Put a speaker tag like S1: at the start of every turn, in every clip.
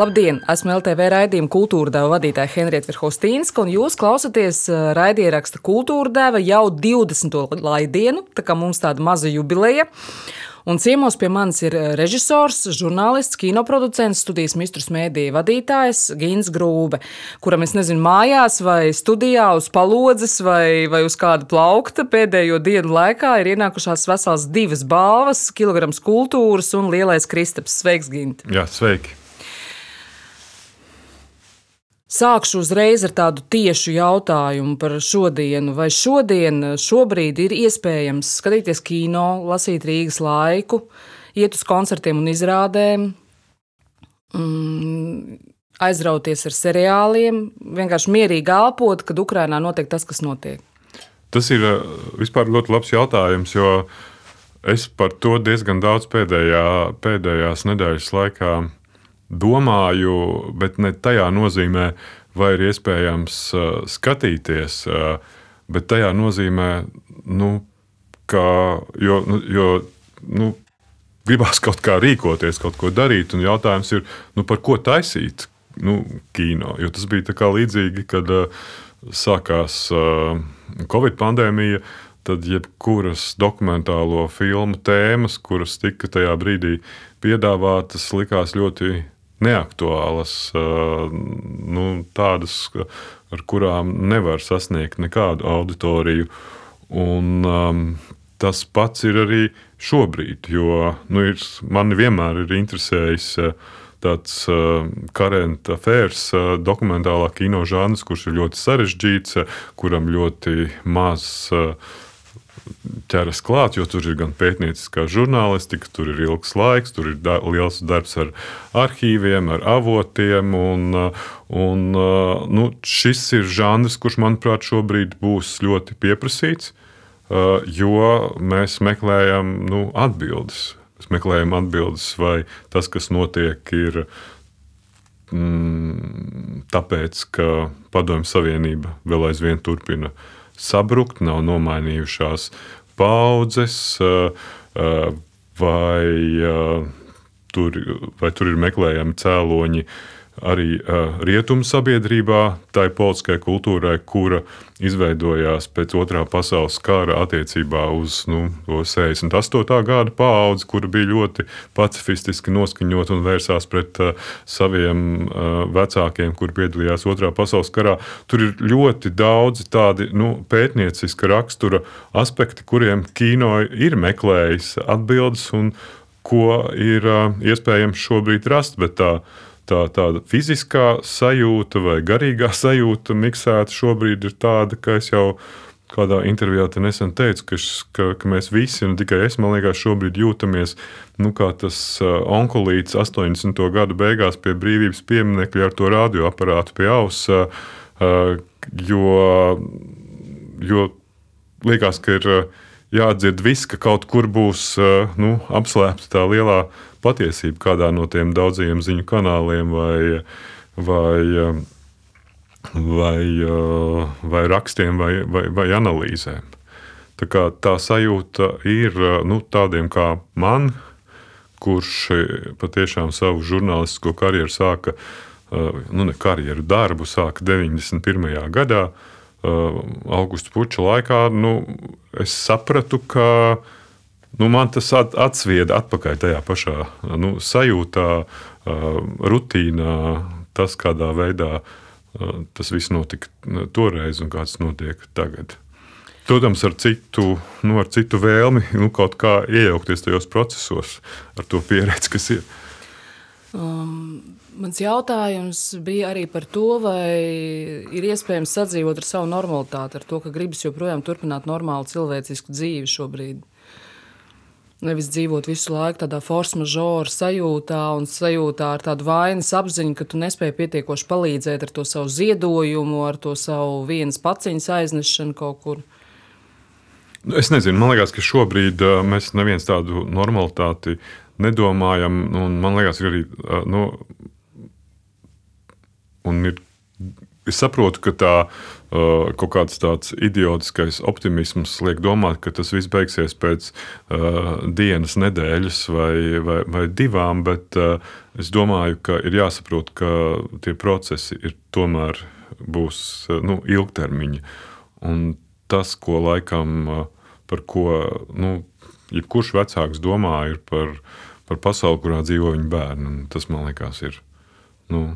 S1: Labdien! Esmu LTV raidījuma kultūra deva vadītāja Henrieta Verhostīnska, un jūs klausāties raidieraksta kultūra deva jau 20. laidienu, tā kā mums tāda maza jubileja. Un ciemos pie manis ir režisors, žurnālists, kinoproducents, studijas mistrus mēdīja vadītājs Gins Grūbe, kuram es nezinu, mājās vai studijā uz palodzes vai, vai uz kāda plaukta pēdējo dienu laikā ir ienākušās vesels divas balvas, kilograms kultūras un lielais kristaps. Sveiks, Gint!
S2: Jā, sveiki!
S1: Sākšu uzreiz ar tādu tiešu jautājumu par šodienu. Vai šodien, šobrīd ir iespējams skatīties kino, lasīt Rīgas laiku, iet uz koncertiem un izrādēm, mm, aizrauties ar seriāliem, vienkārši mierīgi elpot, kad Ukrainā notiek tas, kas notiek?
S2: Tas ir eh, vispār ļoti labs jautājums, jo es par to diezgan daudz pēdējā, pēdējās nedēļas laikā domāju, bet ne tajā nozīmē, vai ir iespējams uh, skatīties, uh, bet tajā nozīmē, nu, ka, jo, nu, jo nu, gribās kaut kā rīkoties, kaut ko darīt, un jautājums ir, nu, par ko taisīt nu, kino. Jo tas bija līdzīgi, kad uh, sākās Covid pandēmija. Tad jebkuras dokumentālo filmu tēmas, kuras tika tajā brīdī piedāvātas, likās ļoti neaktuālas, nu, tādas, ar kurām nevar sasniegt nekādu auditoriju. Un, um, tas pats ir arī šobrīd, jo nu, ir, man vienmēr ir interesējis tāds uh, karenta affairs, uh, dokumentālā kino žanrs, kurš ir ļoti sarežģīts, kuram ļoti maz uh, ķeras klāt, jo tur ir gan pētnieciskā žurnālistika, tur ir ilgs laiks, tur ir da liels darbs ar arhīviem, ar avotiem. Un, un, nu, šis ir žanrs, kurš, manuprāt, šobrīd būs ļoti pieprasīts, jo mēs meklējam nu, atbildes. Mēs meklējam atbildes, vai tas, kas notiek, ir mm, tāpēc, ka Padomju Savienība vēl aizvien turpina uh, sabrukt, nav nomainījušās paudzes, vai tur, vai tur ir meklējami cēloņi arī uh, rietumu sabiedrībā, tai politiskai kultūrai, kura izveidojās pēc otrā pasaules kara attiecībā uz nu, 68. gada paudzi, kura bija ļoti pacifistiski noskaņot un vērsās pret uh, saviem uh, vecākiem, kuri piedalījās otrā pasaules karā. Tur ir ļoti daudzi tādi nu, pētnieciska rakstura aspekti, kuriem kino ir meklējis atbildes un ko ir uh, iespējams šobrīd rast. Bet tā tā, tāda fiziskā sajūta vai garīgā sajūta miksēta šobrīd ir tāda, ka es jau kādā intervijā te nesen teicu, ka, ka, ka mēs visi, un tikai es, man liekas, šobrīd jūtamies nu, kā tas uh, onkulīts 80. gadu beigās pie brīvības pieminiekļa ar to radioaparātu pie auss, uh, jo, jo liekas, ka ir uh, jādzird viss, ka kaut kur būs nu, apslēpta tā lielā patiesību kādā no tiem daudzajiem ziņu kanāliem vai, vai, vai, vai rakstiem vai, vai, vai analīzēm. Tā, kā, tā sajūta ir nu, tādiem kā man, kurš patiešām savu žurnālistisko karjeru sāka, nu, ne karjeru, darbu sāka 91. gadā, augusta puča laikā. Nu, es sapratu, ka nu, man tas atsvieda atpakaļ tajā pašā nu, sajūtā, rutīnā, tas, kādā veidā tas viss notika toreiz un kāds notiek tagad. Protams, ar citu, nu, ar citu vēlmi nu, kaut kā iejaukties tajos procesos, ar to pieredzi, kas ir.
S1: Um, mans jautājums bija arī par to, vai ir iespējams sadzīvot ar savu normalitāti, ar to, ka gribas joprojām turpināt normālu cilvēcisku dzīvi šobrīd. Nevis dzīvot visu laiku tādā force majeure sajūtā un sajūtā ar tādu vainas apziņu, ka tu nespēji pietiekoši palīdzēt ar to savu ziedojumu, ar to savu vienas paciņas aiznešanu kaut kur.
S2: Nu, es nezinu, man liekas, ka šobrīd mēs neviens tādu normalitāti nedomājam. Man liekas, ka arī nu, ir es saprotu, ka tā kaut kāds tāds idiotiskais optimisms liek domāt, ka tas viss beigsies pēc uh, dienas, nedēļas vai, vai, vai divām, bet uh, es domāju, ka ir jāsaprot, ka tie procesi ir tomēr būs nu, ilgtermiņa. Un tas, ko laikam, par ko nu, jebkurš vecāks domā, ir par, par pasauli, kurā dzīvo viņa bērni. Tas man liekas, ir. Nu,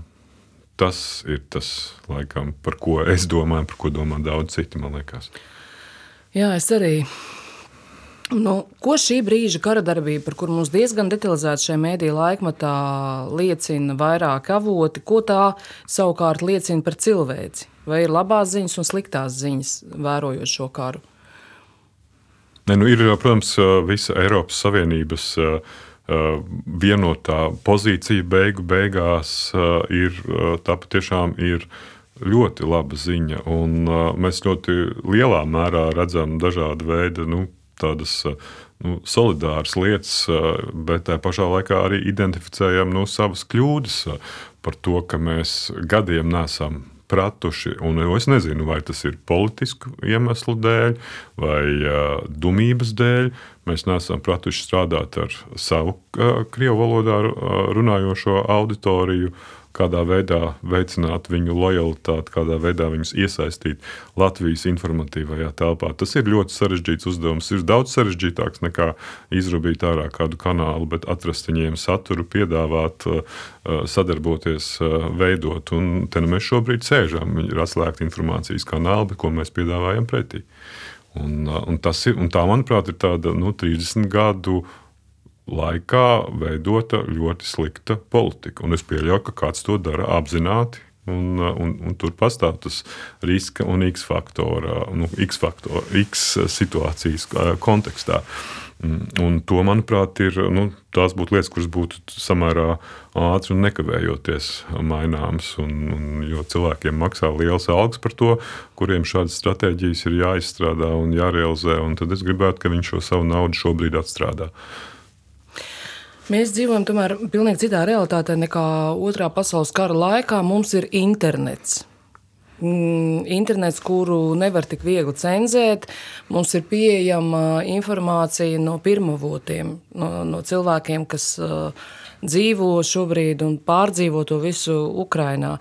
S2: tas ir tas, laikam, par ko es domāju, par ko domā daudz citi.
S1: Jā, es arī. Nu, ko šī brīža kara darbība, par kuru mums diezgan detalizēti šajā mēdīņa laikmatā liecina vairāk avoti, ko tā savukārt liecina par cilvēci? Vai ir labās ziņas un sliktās ziņas, vērojot šo karu?
S2: Ne, nu ir, protams, visa Eiropas Savienības uh, vienotā pozīcija beigu beigās eh, ir eh, tā patiešām ir ļoti laba ziņa. Un mēs ļoti lielā mērā redzam dažādu veidu nu, tādas nu, solidāras lietas, bet tā pašā laikā arī identificējam nu, savas kļūdas par to, ka mēs gadiem nesam pratuši. Un es nezinu, vai tas ir politisku iemeslu dēļ vai uh, dumības dēļ. Mēs neesam pratuši strādāt ar savu krievu valodā runājošo auditoriju. Kādā veidā veicināt viņu lojalitāti, kādā veidā viņus iesaistīt Latvijas informatīvajā telpā. Tas ir ļoti sarežģīts uzdevums. Ir daudz sarežģītāks nekā izrubīt ārā kādu kanālu, bet atrast viņiem saturu, piedāvāt, sadarboties, veidot. Un te nu mēs šobrīd sēžam. Ir atslēgta informācijas kanāli, ko mēs piedāvājam pretī. Un, un, ir, un tā, manuprāt, ir tāda nu, 30 gadu laikā veidota ļoti slikta politika. Un es pieļauju, ka kāds to dara apzināti. Un, un, un tur pastāv tas riska un X faktora, nu, X, faktora, X situācijas kontekstā. Un to, manuprāt, ir nu, tās būtu lietas, kuras būtu samērā ātri un nekavējoties maināmas. Un, un, jo cilvēkiem maksā liels algas par to, kuriem šādas stratēģijas ir jāizstrādā un jārealizē. Un tad es gribētu, ka viņš šo savu naudu šobrīd atstrādā.
S1: Mēs dzīvojam tomēr pilnīgi citā realitātē nekā Otrā pasaules kara laikā. Mums ir internets. Mm, internets, kuru nevar tik viegli cenzēt, mums ir pieejama informācija no pirmavotiem, no, no cilvēkiem, kas uh, dzīvo šobrīd un pārdzīvo to visu Ukrajinā.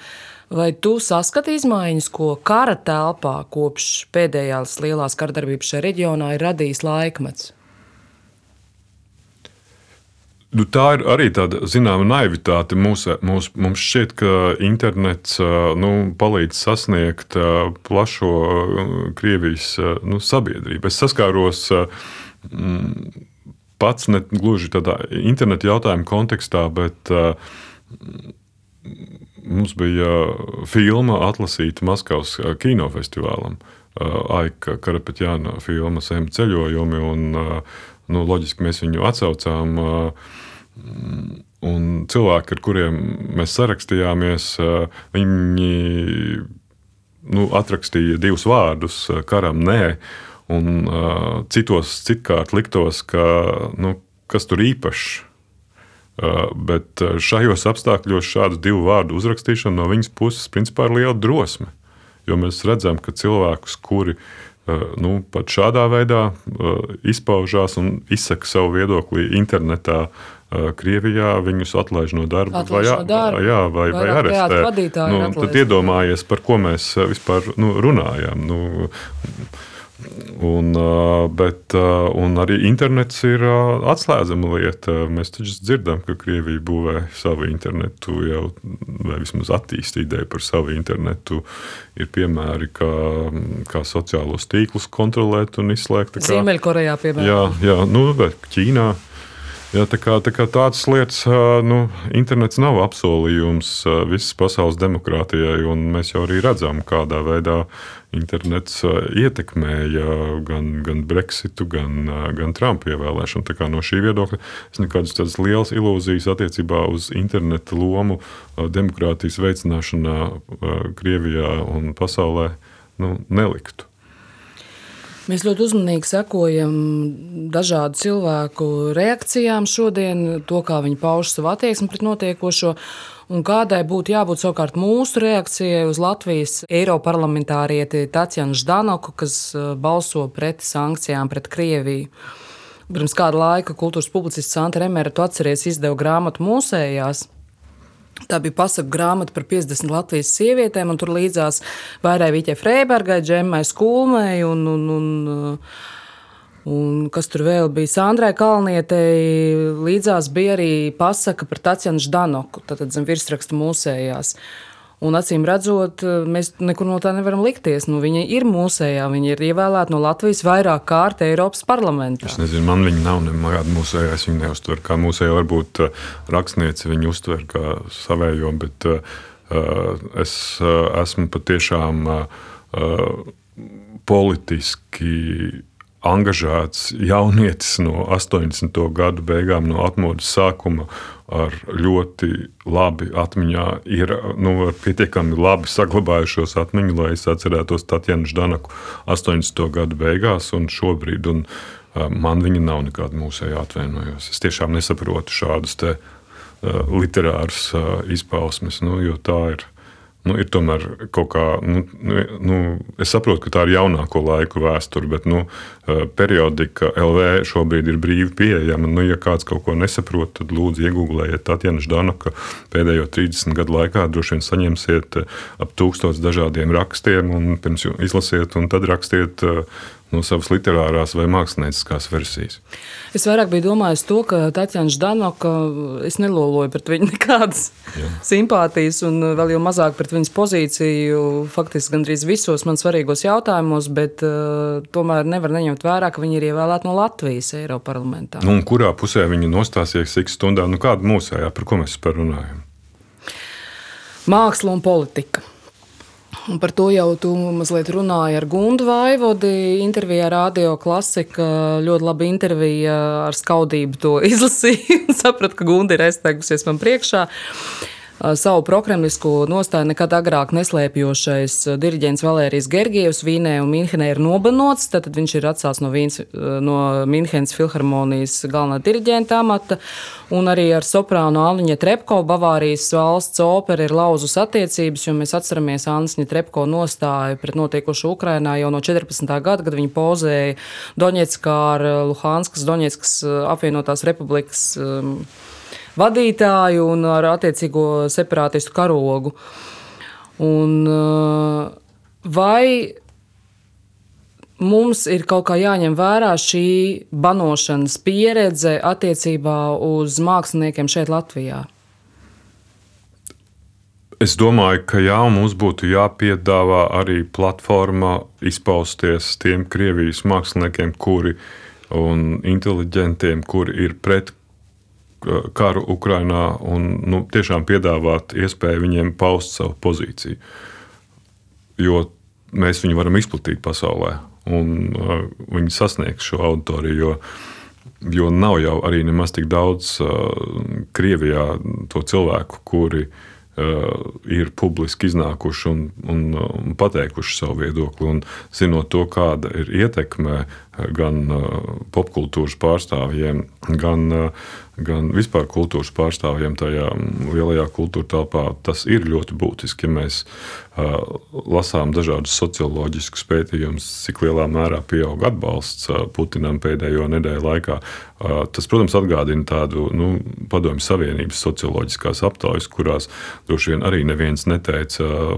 S1: Vai tu saskati izmaiņas, ko kara telpā kopš pēdējās lielās kardarbības šajā reģionā ir radījis laikmets?
S2: Nu, tā ir arī tāda zināma naivitāte. Mūs, mūs, mums šķiet, ka internets nu, palīdz sasniegt plašo Krievijas nu, sabiedrību. Es saskāros pats ne gluži tādā interneta jautājuma kontekstā, bet mums bija filma atlasīta Maskavas kinofestivālam. Aika Karapetjāna filma Sēma ceļojumi. Un, nu, loģiski mēs viņu atsaucām. Un cilvēki, ar kuriem mēs sarakstījāmies, viņi nu, atrakstīja divus vārdus - karam nē. Un citos citkārt liktos, ka nu, kas tur īpašs. Bet šajos apstākļos šādu divu vārdu uzrakstīšana no viņas puses principā ir liela drosme. Jo mēs redzam, ka cilvēkus, kuri nu, pat šādā veidā izpaužās un izsaka savu viedokli internetā. Eh, Krievijā viņus atlaiž no darba,
S1: atlaiž vai, no darba
S2: jā, vai, vai arestē. Nu, tad iedomājies, par ko mēs vispār nu, runājam. Nu, Un, bet, un arī internets ir atslēdzama lieta. Mēs taču dzirdam, ka Krievija būvē savu internetu, jau, vai vismaz attīstīja ideju par savu internetu. Ir piemēri, kā, kā sociālos tīklus kontrolēt un izslēgt.
S1: Ziemeļkorejā, piemēram.
S2: Jā, jā nu, Ķīnā. Jā, tā kā, tā kā tādas lietas, nu, internets nav apsolījums visas pasaules demokrātijai, un mēs jau arī redzam, kādā veidā internets ietekmēja gan, gan Brexitu, gan, gan Trumpa ievēlēšanu. No šī viedokļa es nekādas tādas lielas ilūzijas attiecībā uz interneta lomu demokrātijas veicināšanā Krievijā un pasaulē nu, neliktu.
S1: Mēs ļoti uzmanīgi sekojam dažādu cilvēku reakcijām šodien, to, kā viņi pauž savu attieksmi pret notiekošo. Un kādai būtu jābūt savukārt mūsu reakcijai uz Latvijas Eiroparlamentārieti Tatjanu Ždanoku, kas uh, balso pret sankcijām pret Krieviju. Pirms kāda laika kultūras publicists Santa Remera, tu atceries, izdeva grāmatu mūsējās. Tā bija pasaku grāmata par 50 Latvijas sievietēm, un tur līdzās vairāk Vīķai Freibergai, Džemmai Skulmei un, un, un, un kas tur vēl bija Sandrai Kalnietei. Līdzās bija arī pasaka par Tatjanu Ždanoku, tātad zem virsraksta mūsējās. Un acīm redzot, mēs nekur no tā nevaram likties. Nu, viņa ir mūsējā, viņa ir ievēlēta no Latvijas vairāk kārt Eiropas parlamentā.
S2: Es nezinu, man viņa nav nekāda mūsējā. Es viņu neuztveru kā mūsēju. Varbūt uh, rakstniece viņu uztver kā savējo, bet uh, es uh, esmu patiešām uh, politiski angažēts jaunietis no 80. gadu beigām, no atmodas sākuma, ar ļoti labi atmiņā, ir nu, pietiekami labi saglabājušos atmiņu, lai es atcerētos Tatjana Ždanaku 80. gadu beigās un šobrīd. Un, Man viņa nav nekāda mūsēja atvainojos. Es tiešām nesaprotu šādus te, uh, literārus uh, izpausmes, nu, jo tā ir nu, ir tomēr kaut kā, nu, nu, nu, es saprotu, ka tā ir jaunāko laiku vēsture, bet nu, eh, periodika LV šobrīd ir brīvi pieejama. Nu, ja kāds kaut ko nesaprot, tad lūdzu iegūlējiet Tatjana Ždanoka pēdējo 30 gadu laikā. Droši vien saņemsiet eh, ap tūkstotis dažādiem rakstiem, un pirms izlasiet, un tad rakstiet no savas literārās vai mākslinieckās versijas.
S1: Es vairāk biju domājis to, ka Tatjana Ždanoka, es neloloju pret viņu nekādas Jā. simpātijas, un vēl jau mazāk pret viņas pozīciju faktiski gandrīz visos man svarīgos jautājumos, bet uh, tomēr nevar neņemt vērā, ka viņa ir ievēlēta no Latvijas Eiroparlamentā.
S2: Nu, kurā pusē viņa nostāsies cik stundā, nu kāda mūsējā, par ko mēs runājam?
S1: Māksla un politika. Un par to jau tu mazliet runāji ar Gundu Vaivodi. Intervijā Radio Klasika ļoti laba intervija ar skaudību to izlasīju. Sapratu, ka Gunda ir aizteikusies man priekšā. Uh, savu prokremlisku nostāju nekad agrāk neslēpjošais diriģents Valērijas Gergievs Vīnē un Minhenē ir nobanots. Tad viņš ir atcēlts no, Vīns, no Minhenes filharmonijas galvenā diriģenta amata. Un arī ar soprānu Alniņa Trepko Bavārijas valsts opera ir lauzus attiecības, jo mēs atceramies Anniņa Trepko nostāju pret notiekošu Ukrainā jau no 14. gada, kad viņa pozēja Doņetskā ar Luhanskas, Doņetskas apvienotās republikas um, vadītāju un ar attiecīgo separātistu karogu. Un, eh, vai mums ir kaut kā jāņem vērā šī banošanas pieredze attiecībā uz māksliniekiem šeit, Latvijā?
S2: Es domāju, ka jā, mums būtu jāpiedāvā arī platforma izpausties tiem Krievijas māksliniekiem, kuri un inteliģentiem, kuri ir pret karu Ukrajinā un nu, tiešām piedāvāt iespēju viņiem paust savu pozīciju. Jo mēs viņu varam izplatīt pasaulē, un uh, viņi sasniegs šo auditoriju. Jo, jo nav jau arī nemaz tik daudz uh, Krievijā to cilvēku, kuri uh, ir publiski iznākuši un, un, un pateikuši savu viedokli. Un, zinot to, kāda ir ietekme gan uh, popkultūras pārstāvjiem, gan uh, gan vispār kultūras pārstāvjiem tajā lielajā kultūra telpā, tas ir ļoti būtiski. Ja mēs uh, lasām dažādus socioloģiskus pētījumus, cik lielā mērā pieaug atbalsts uh, Putinam pēdējo nedēļu laikā, uh, tas, protams, atgādina tādu nu, padomju Savienības socioloģiskās aptaujas, kurās droši vien arī neviens neteica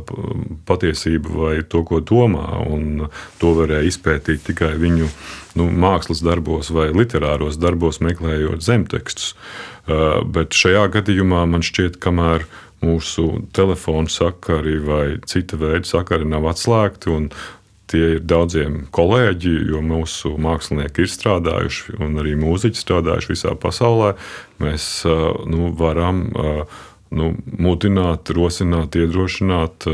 S2: patiesību vai to, ko domā, un to varēja izpētīt tikai viņu nu, mākslas darbos vai literāros darbos, meklējot zemtekstus. Uh, bet šajā gadījumā man šķiet, kamēr mūsu telefona sakari vai cita veida sakari nav atslēgti, un tie ir daudziem kolēģi, jo mūsu mākslinieki ir strādājuši, un arī mūziķi strādājuši visā pasaulē. Mēs uh, nu, varam uh, nu, mudināt, rosināt, iedrošināt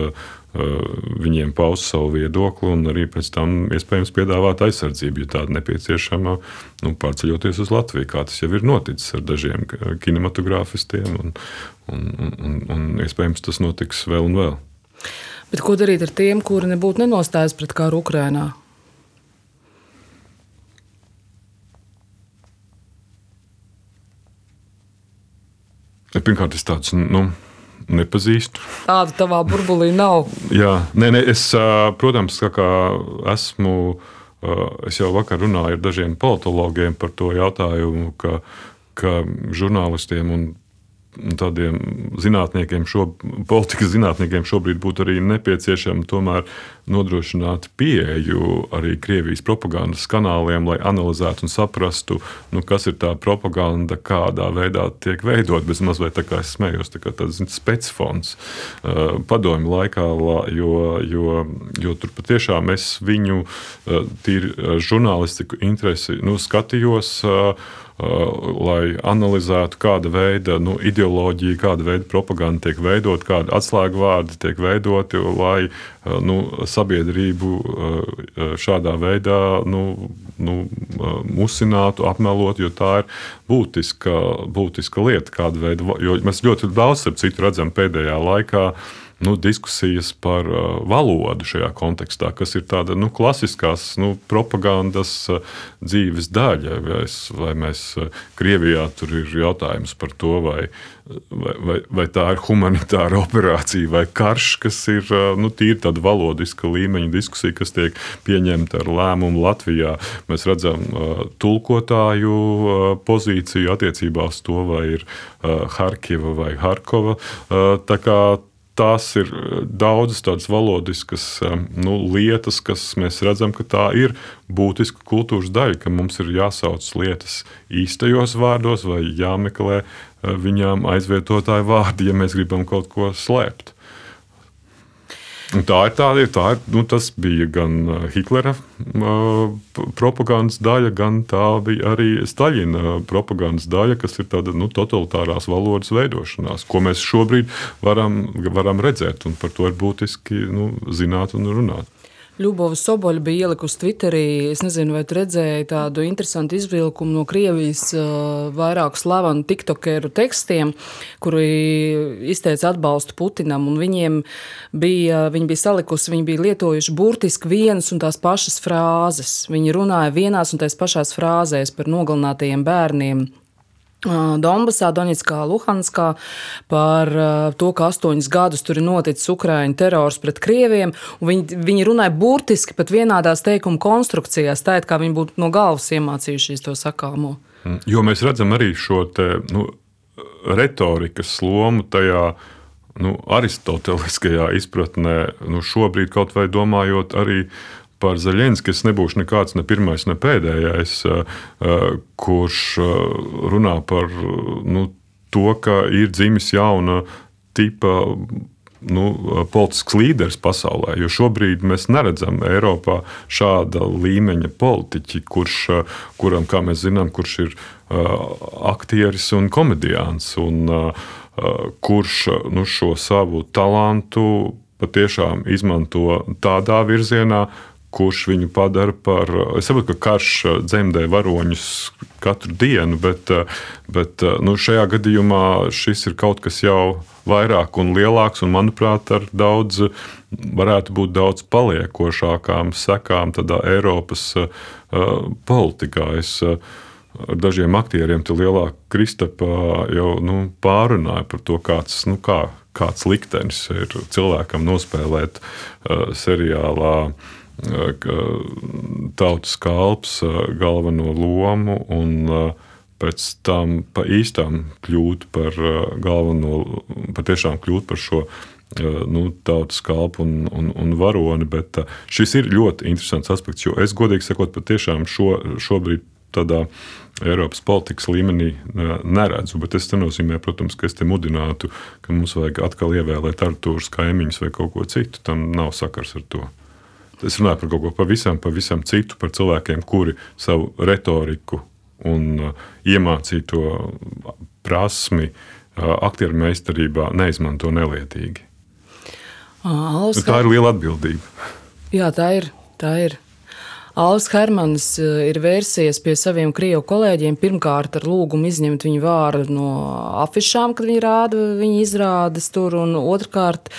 S2: Eh, viņiem paust savu viedokli un arī pēc tam iespējams piedāvāt aizsardzību, ja tāda nepieciešama, nu, pārceļoties uz Latviju, kā tas jau ir noticis ar dažiem kinematogrāfistiem, un, un, un, un, un iespējams tas notiks vēl un vēl.
S1: Bet ko darīt ar tiem, kuri nebūtu nenostājušies pret karu Ukrajinā?
S2: Pirmkārt, es tāds. Nu, nepazīstu.
S1: Tāda tavā burbulī nav.
S2: Jā, nē, nē, es, protams, kā esmu. Es jau vakar runāju ar dažiem politologiem par to jautājumu, ka, ka žurnālistiem un tādiem zinātniekiem, šo, politikas zinātniekiem šobrīd būtu arī nepieciešama tomēr nodrošināt pieeju arī Krievijas propagandas kanāliem, lai analizētu un saprastu, nu, kas ir tā propaganda, kādā veidā tiek veidot. Bez mazliet tā kā es smējos, tā kā tāds specifons uh, padomju laikā, jo, jo, jo tur patiešām es viņu uh, tīri uh, žurnālistiku interesi nu, skatījos. Uh, lai analizētu, kāda veida nu, ideoloģija, kāda veida propaganda tiek veidot, kādi atslēgvārdi tiek veidoti, lai uh, nu, sabiedrību uh, šādā veidā nu, nu, musinātu, apmelotu, jo tā ir būtiska, būtiska lieta, kāda veida. Jo mēs ļoti daudz, starp citu, redzam pēdējā laikā nu, diskusijas par uh, valodu šajā kontekstā, kas ir tāda nu, klasiskās nu, propagandas uh, dzīves daļa. Vai, es, vai mēs uh, Krievijā tur ir jautājums par to, vai, vai, vai, vai tā ir humanitāra operācija vai karš, kas ir nu, tīri tāda valodiska līmeņa diskusija, kas tiek pieņemta ar lēmumu Latvijā. Mēs redzam tulkotāju pozīciju attiecībā uz to, vai ir Harkiva vai Harkova. Uh, tās ir eh, daudzas tādas valodiskas eh, nu, lietas, kas mēs redzam, ka tā ir būtiska kultūras daļa, ka mums ir jāsauc lietas īstajos vārdos vai jāmeklē eh, viņām aizvietotāju vārdi, ja mēs gribam kaut ko slēpt. Un tā ir tāda, tā ir, nu, tas bija gan uh, Hitlera uh, propagandas daļa, gan tā bija arī Staļina propagandas daļa, kas ir tāda nu, totalitārās valodas veidošanās, ko mēs šobrīd varam, varam redzēt, par to ir būtiski nu, zināt un runāt.
S1: Ļubova Soboļa bija ielikusi Twitterī. Es nezinu, vai tu redzēji tādu interesantu izvilkumu no Krievijas uh, vairāku slavenu tiktokeru tekstiem, kuri izteica atbalstu Putinam. Viņiem bija, viņi bija salikusi, viņi bija lietojuši burtiski vienas un tās pašas frāzes. Viņi runāja vienās un tās pašās frāzēs par nogalinātajiem bērniem Donbasā, Donetskā, Luhanskā par to, ka astoņus gadus tur ir noticis Ukraiņu terors pret krieviem. Viņi, viņi runāja burtiski pat vienādās teikuma konstrukcijās, tā it kā viņi būtu no galvas iemācījušies to sakāmo.
S2: Mm, jo mēs redzam arī šo te, nu, retorikas lomu tajā nu, aristoteliskajā izpratnē, nu, šobrīd kaut vai domājot arī par Zaļenski es nebūšu nekāds ne pirmais, ne pēdējais, eh, eh, kurš eh, runā par nu, to, ka ir dzimis jauna tipa nu, politisks līderis pasaulē. Jo šobrīd mēs neredzam Eiropā šāda līmeņa politiķi, kurš, kuram, kā mēs zinām, kurš ir aktieris un komediāns, un kurš nu, šo savu talantu patiešām izmanto tādā virzienā, kurš viņu padara par. Es saprotu, ka karš uh, dzemdē varoņus katru dienu, bet, uh, bet uh, nu, šajā gadījumā šis ir kaut kas jau vairāk un lielāks, un manuprāt, ar daudz, varētu būt daudz paliekošākām sekām tādā Eiropas uh, politikā. Es, uh, Ar dažiem aktieriem te lielā Kristapā jau nu, pārunāja par to, kāds, nu, kā, kāds liktenis ir cilvēkam nospēlēt uh, seriālā uh, tautas kalps galveno lomu un pēc tam pa īstām kļūt par galveno, patiešām kļūt par šo nu, tautas kalpu un, un, un varoni. Bet šis ir ļoti interesants aspekts, jo es godīgi sakot, patiešām šo, šobrīd tādā Eiropas politikas līmenī neredzu. Bet tas nenozīmē, protams, ka es te mudinātu, ka mums vajag atkal ievēlēt ar tūrus kaimiņus vai kaut ko citu. Tam nav sakars ar to. Es runāju par kaut ko pavisam, pavisam citu, par cilvēkiem, kuri savu retoriku un uh, iemācīto prasmi uh, aktieru meistarībā neizmanto nelietīgi. Alska... Tā ir liela atbildība.
S1: Jā, tā ir. Tā ir. Alans Hermans uh, ir vērsies pie saviem krievu kolēģiem pirmkārt ar lūgumu izņemt viņu vārdu no afišām, kad viņi rāda viņa izrādes tur, un otrkārt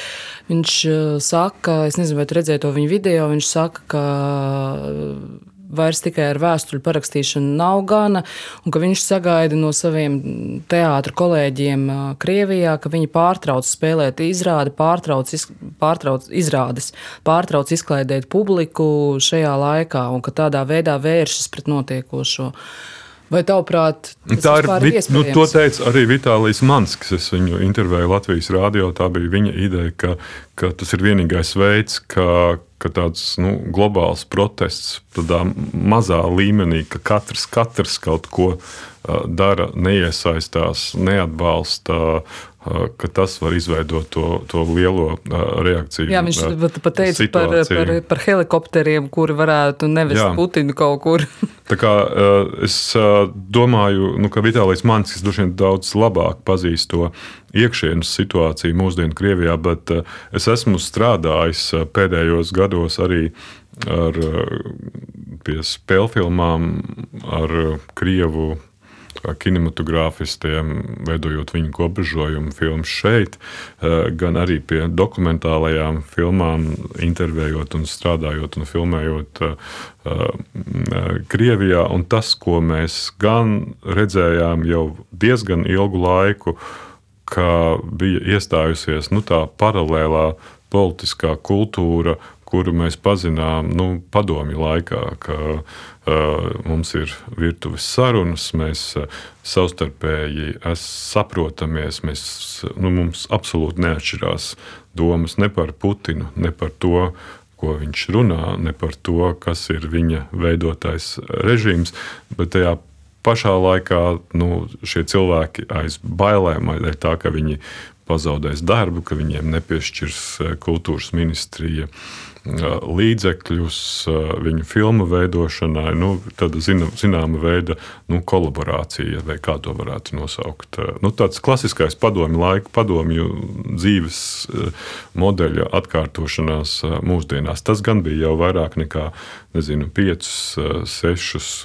S1: Viņš eh, saka, es nezinu, vai tu redzēji to viņa video, viņš saka, ka eh, vairs tikai ar vēstuļu parakstīšanu nav gana, un ka viņš sagaida no saviem teātra kolēģiem Krievijā, ka viņi pārtrauc spēlēt izrādi, pārtrauc, iz, pārtrauc izrādes, pārtrauc izklaidēt publiku šajā laikā, un ka tādā veidā vēršas pret notiekošo. Vai tavuprāt,
S2: tā ir? ir nu, to teica arī Vitālijas Mans, kas es viņu intervēju Latvijas rādio. Tā bija viņa ideja, ka, ka tas ir vienīgais veids, kā ka tāds nu, globāls protests tādā mazā līmenī, ka katrs, katrs kaut ko dara, neiesaistās, neatbalsta. Uh, ka tas var izveidot to, to lielo uh, reakciju.
S1: Jā, viņš pat teica par, par, par helikopteriem, kuri varētu nevest Jā. Putinu kaut kur.
S2: Tā kā, es domāju, nu, ka Vitālijs Manskis droši vien daudz labāk pazīst to iekšienes situāciju mūsdienu Krievijā, bet eh, es esmu strādājis eh, pēdējos gados arī ar, eh, pie spēlfilmām ar Krievu kinematogrāfistiem, veidojot viņu kopžojumu filmu šeit, gan arī pie dokumentālajām filmām, intervējot, un strādājot un filmējot Krievijā. Un tas, ko mēs gan redzējām jau diezgan ilgu laiku, ka bija iestājusies nu, tā paralēlā politiskā kultūra, kuru mēs pazinām nu, padomju laikā, ka uh, mums ir virtuves sarunas, mēs uh, savstarpēji saprotamies, mēs, nu, mums absolūti neatšķirās domas ne par Putinu, ne par to, ko viņš runā, ne par to, kas ir viņa veidotais režīms, bet tajā pašā laikā nu, šie cilvēki aiz bailēm, aiz tā, ka viņi pazaudēs darbu, ka viņiem nepiešķirs kultūras ministrija līdzekļus viņu filmu veidošanai, nu, tāda zina, zināma veida nu, kolaborācija, vai kā to varētu nosaukt. Nu, tāds klasiskais padomju laika, padomju dzīves modeļa atkārtošanās mūsdienās. Tas gan bija jau vairāk nekā nezinu, 5, 6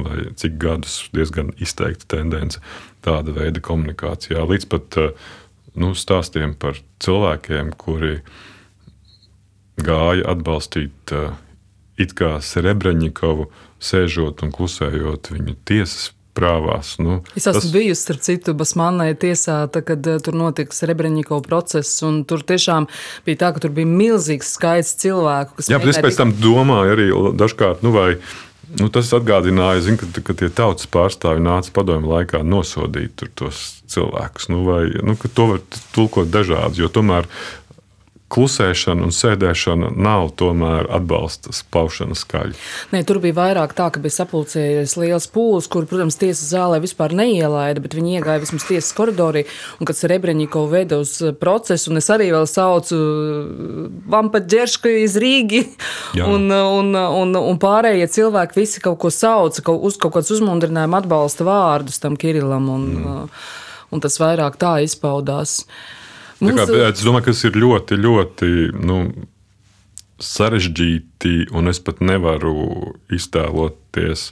S2: vai cik gadus diezgan izteikta tendence tāda veida komunikācijā. Līdz pat nu, stāstiem par cilvēkiem, kuri ir gāja atbalstīt uh, it kā Serebreņikovu, sēžot un klusējot viņa tiesas prāvās. Nu,
S1: es esmu tas... bijusi, starp citu, Basmannai tiesā, tā, kad uh, tur notika Srebreņiko process, un tur tiešām bija tā, ka tur bija milzīgs skaits cilvēku, kas.
S2: Jā, bet es pēc tam domāju arī dažkārt, nu vai. Nu, tas atgādināja, zin, ka, ka tie tautas pārstāvji nāca padomju laikā nosodīt tos cilvēkus. Nu, vai, nu, to var tulkot dažādi, jo tomēr klusēšana un sēdēšana nav tomēr atbalsta paušana skaļi.
S1: Nē, tur bija vairāk tā, ka bija sapulcējies liels pūlis, kur, protams, tiesas zālē vispār neielaida, bet viņi iegāja vismaz tiesas koridorī, un kad Srebreņiko veda uz procesu, un es arī vēl saucu Vampaģerška iz Rīgi, un, un, un, un pārējie cilvēki visi kaut ko sauca, kaut, uz kaut kāds uzmundrinājuma atbalsta vārdus tam Kirilam, un, mm. un tas vairāk tā izpaudās. Uh,
S2: Mums... Kā, es domāju, ka tas ir ļoti, ļoti nu, sarežģīti, un es pat nevaru iztēloties,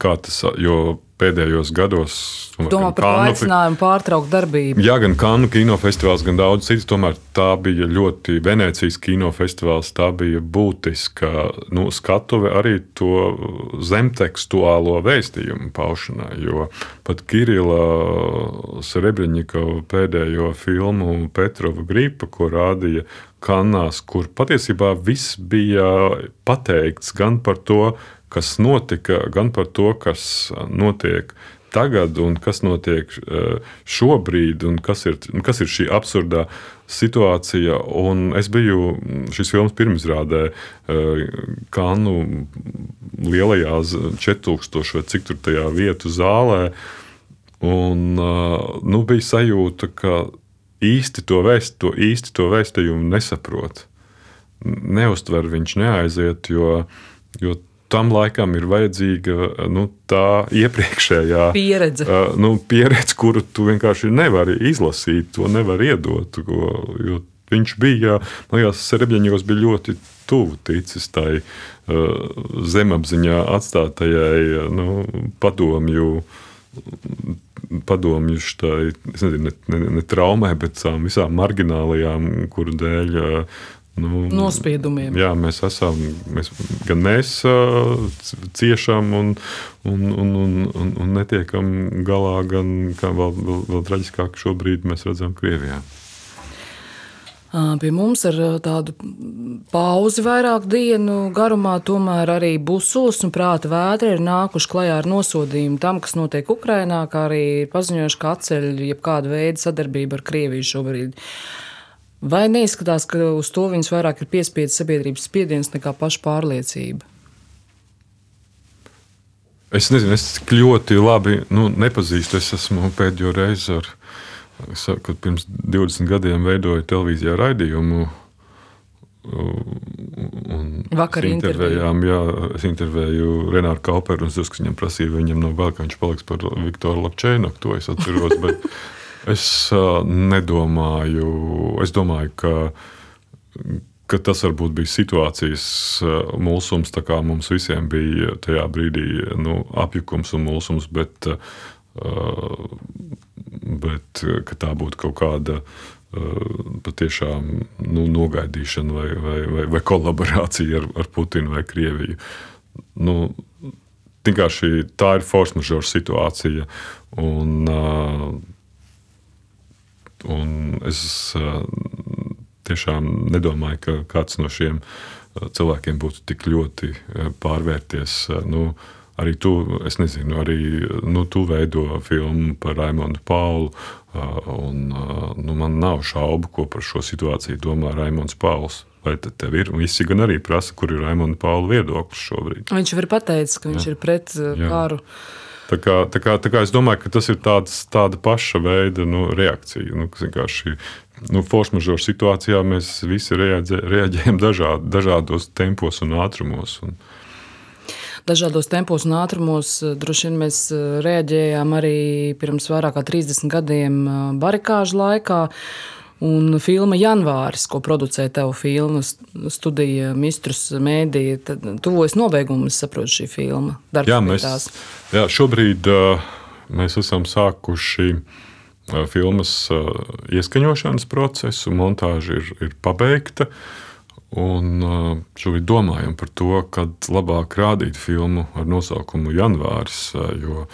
S2: kā tas, jo pēdējos gados.
S1: Domā par Kanu, aicinājumu pārtraukt darbību.
S2: Jā, gan Kanu kinofestivāls, gan daudz citas. Tomēr tā bija ļoti Venecijas kinofestivāls. Tā bija būtiska nu, skatuve arī to zemtekstuālo vēstījumu paušanai. Jo pat Kirila Srebreņikova pēdējo filmu Petrova gripa, ko rādīja Kanās, kur patiesībā viss bija pateikts gan par to, kas notika, gan par to, kas notiek tagad, un kas notiek eh, šobrīd, un kas ir, kas ir šī absurdā situācija. Un es biju šīs filmas pirmizrādē eh, Kanu lielajā 4000 vai cik tur tajā vietu zālē. Un, eh, nu, bija sajūta, ka īsti to, vēst, to, īsti to vēstījumu nesaprot. Neuztver viņš neaiziet, jo, jo tam laikam ir vajadzīga nu, tā iepriekšējā
S1: pieredze. Uh,
S2: nu, pieredze, kuru tu vienkārši nevari izlasīt, to nevar iedot. Ko, viņš bija, man liekas, Serebņģos bija ļoti tuvu ticis tai uh, zemapziņā atstātajai nu, padomju. Padomju šai, nezinu, ne, ne, ne traumai, bet tām visām marginālajām, kuru dēļ uh, Nu,
S1: Nospiedumiem.
S2: Jā, mēs esam, mēs, gan mēs uh, ciešam un, un, un, un, un, un netiekam galā, gan vēl, vēl, vēl traģiskāk šobrīd mēs redzam Krievijā.
S1: Pie mums ar tādu pauzi vairāk dienu garumā, tomēr arī busos un prāta vētra ir nākuši klajā ar nosodījumu tam, kas notiek Ukrajinā, kā arī paziņojuši, ka atceļ jebkādu veidu sadarbību ar Krieviju šobrīd. Vai neizskatās, ka uz to viņus vairāk ir piespiedzis sabiedrības spiediens nekā paša pārliecība?
S2: Es nezinu, es ļoti labi nu, nepazīstu. Es esmu pēdējo reizi ar kad pirms 20 gadiem veidoju televīzijā raidījumu.
S1: Vakar intervējām,
S2: jā, es intervēju Renāru Kauperu, un es viņam prasīju, vai viņam nav vēl, ka viņš paliks par Viktoru Lapčēnu, to es atceros, bet es nedomāju, es domāju, ka, ka tas varbūt bija situācijas mulsums, tā kā mums visiem bija tajā brīdī nu, apjukums un mulsums, bet bet tā būtu kaut kāda patiešām nu, nogaidīšana vai, vai, vai, vai kolaborācija ar, ar Putinu vai Krieviju. Nu, vienkārši tā ir force majeure situācija. Un, un es tiešām nedomāju, ka kāds no šiem cilvēkiem būtu tik ļoti pārvērties. Nu, Arī tu, es nezinu, arī nu, tu veido filmu par Raimonu Paulu. Un, nu, man nav šaubu, ko par šo situāciju domā Raimons Pauls. Vai tev ir? Visi gan arī prasa, kur ir Raimons Paula viedoklis šobrīd.
S1: Viņš jau ir pateicis, ka viņš Jā. ir pret Jā. karu.
S2: Tā kā, tā kā, tā kā es domāju, ka tas ir tāds, tāda paša veida nu, reakcija. Nu, nu, force majeure situācijā mēs visi reaģē, reaģējam dažād, dažādos tempos un ātrumos. Un,
S1: dažādos tempos un ātrumos. Eh, droši vien mēs eh, reaģējām arī pirms vairāk kā 30 gadiem eh, barikāžu laikā. Un filma Janvāris, ko producēja tev filmu studija Mistrus Mēdīja, tad tuvojas nobeigumam, es saprotu, šī filma.
S2: Jā, mēs, jā, šobrīd uh, mēs esam sākuši uh, filmas uh, ieskaņošanas procesu, montāža ir, ir pabeigta. Uh, Un šobrīd domājam par to, kad labāk rādīt filmu ar nosaukumu Janvāris. Jo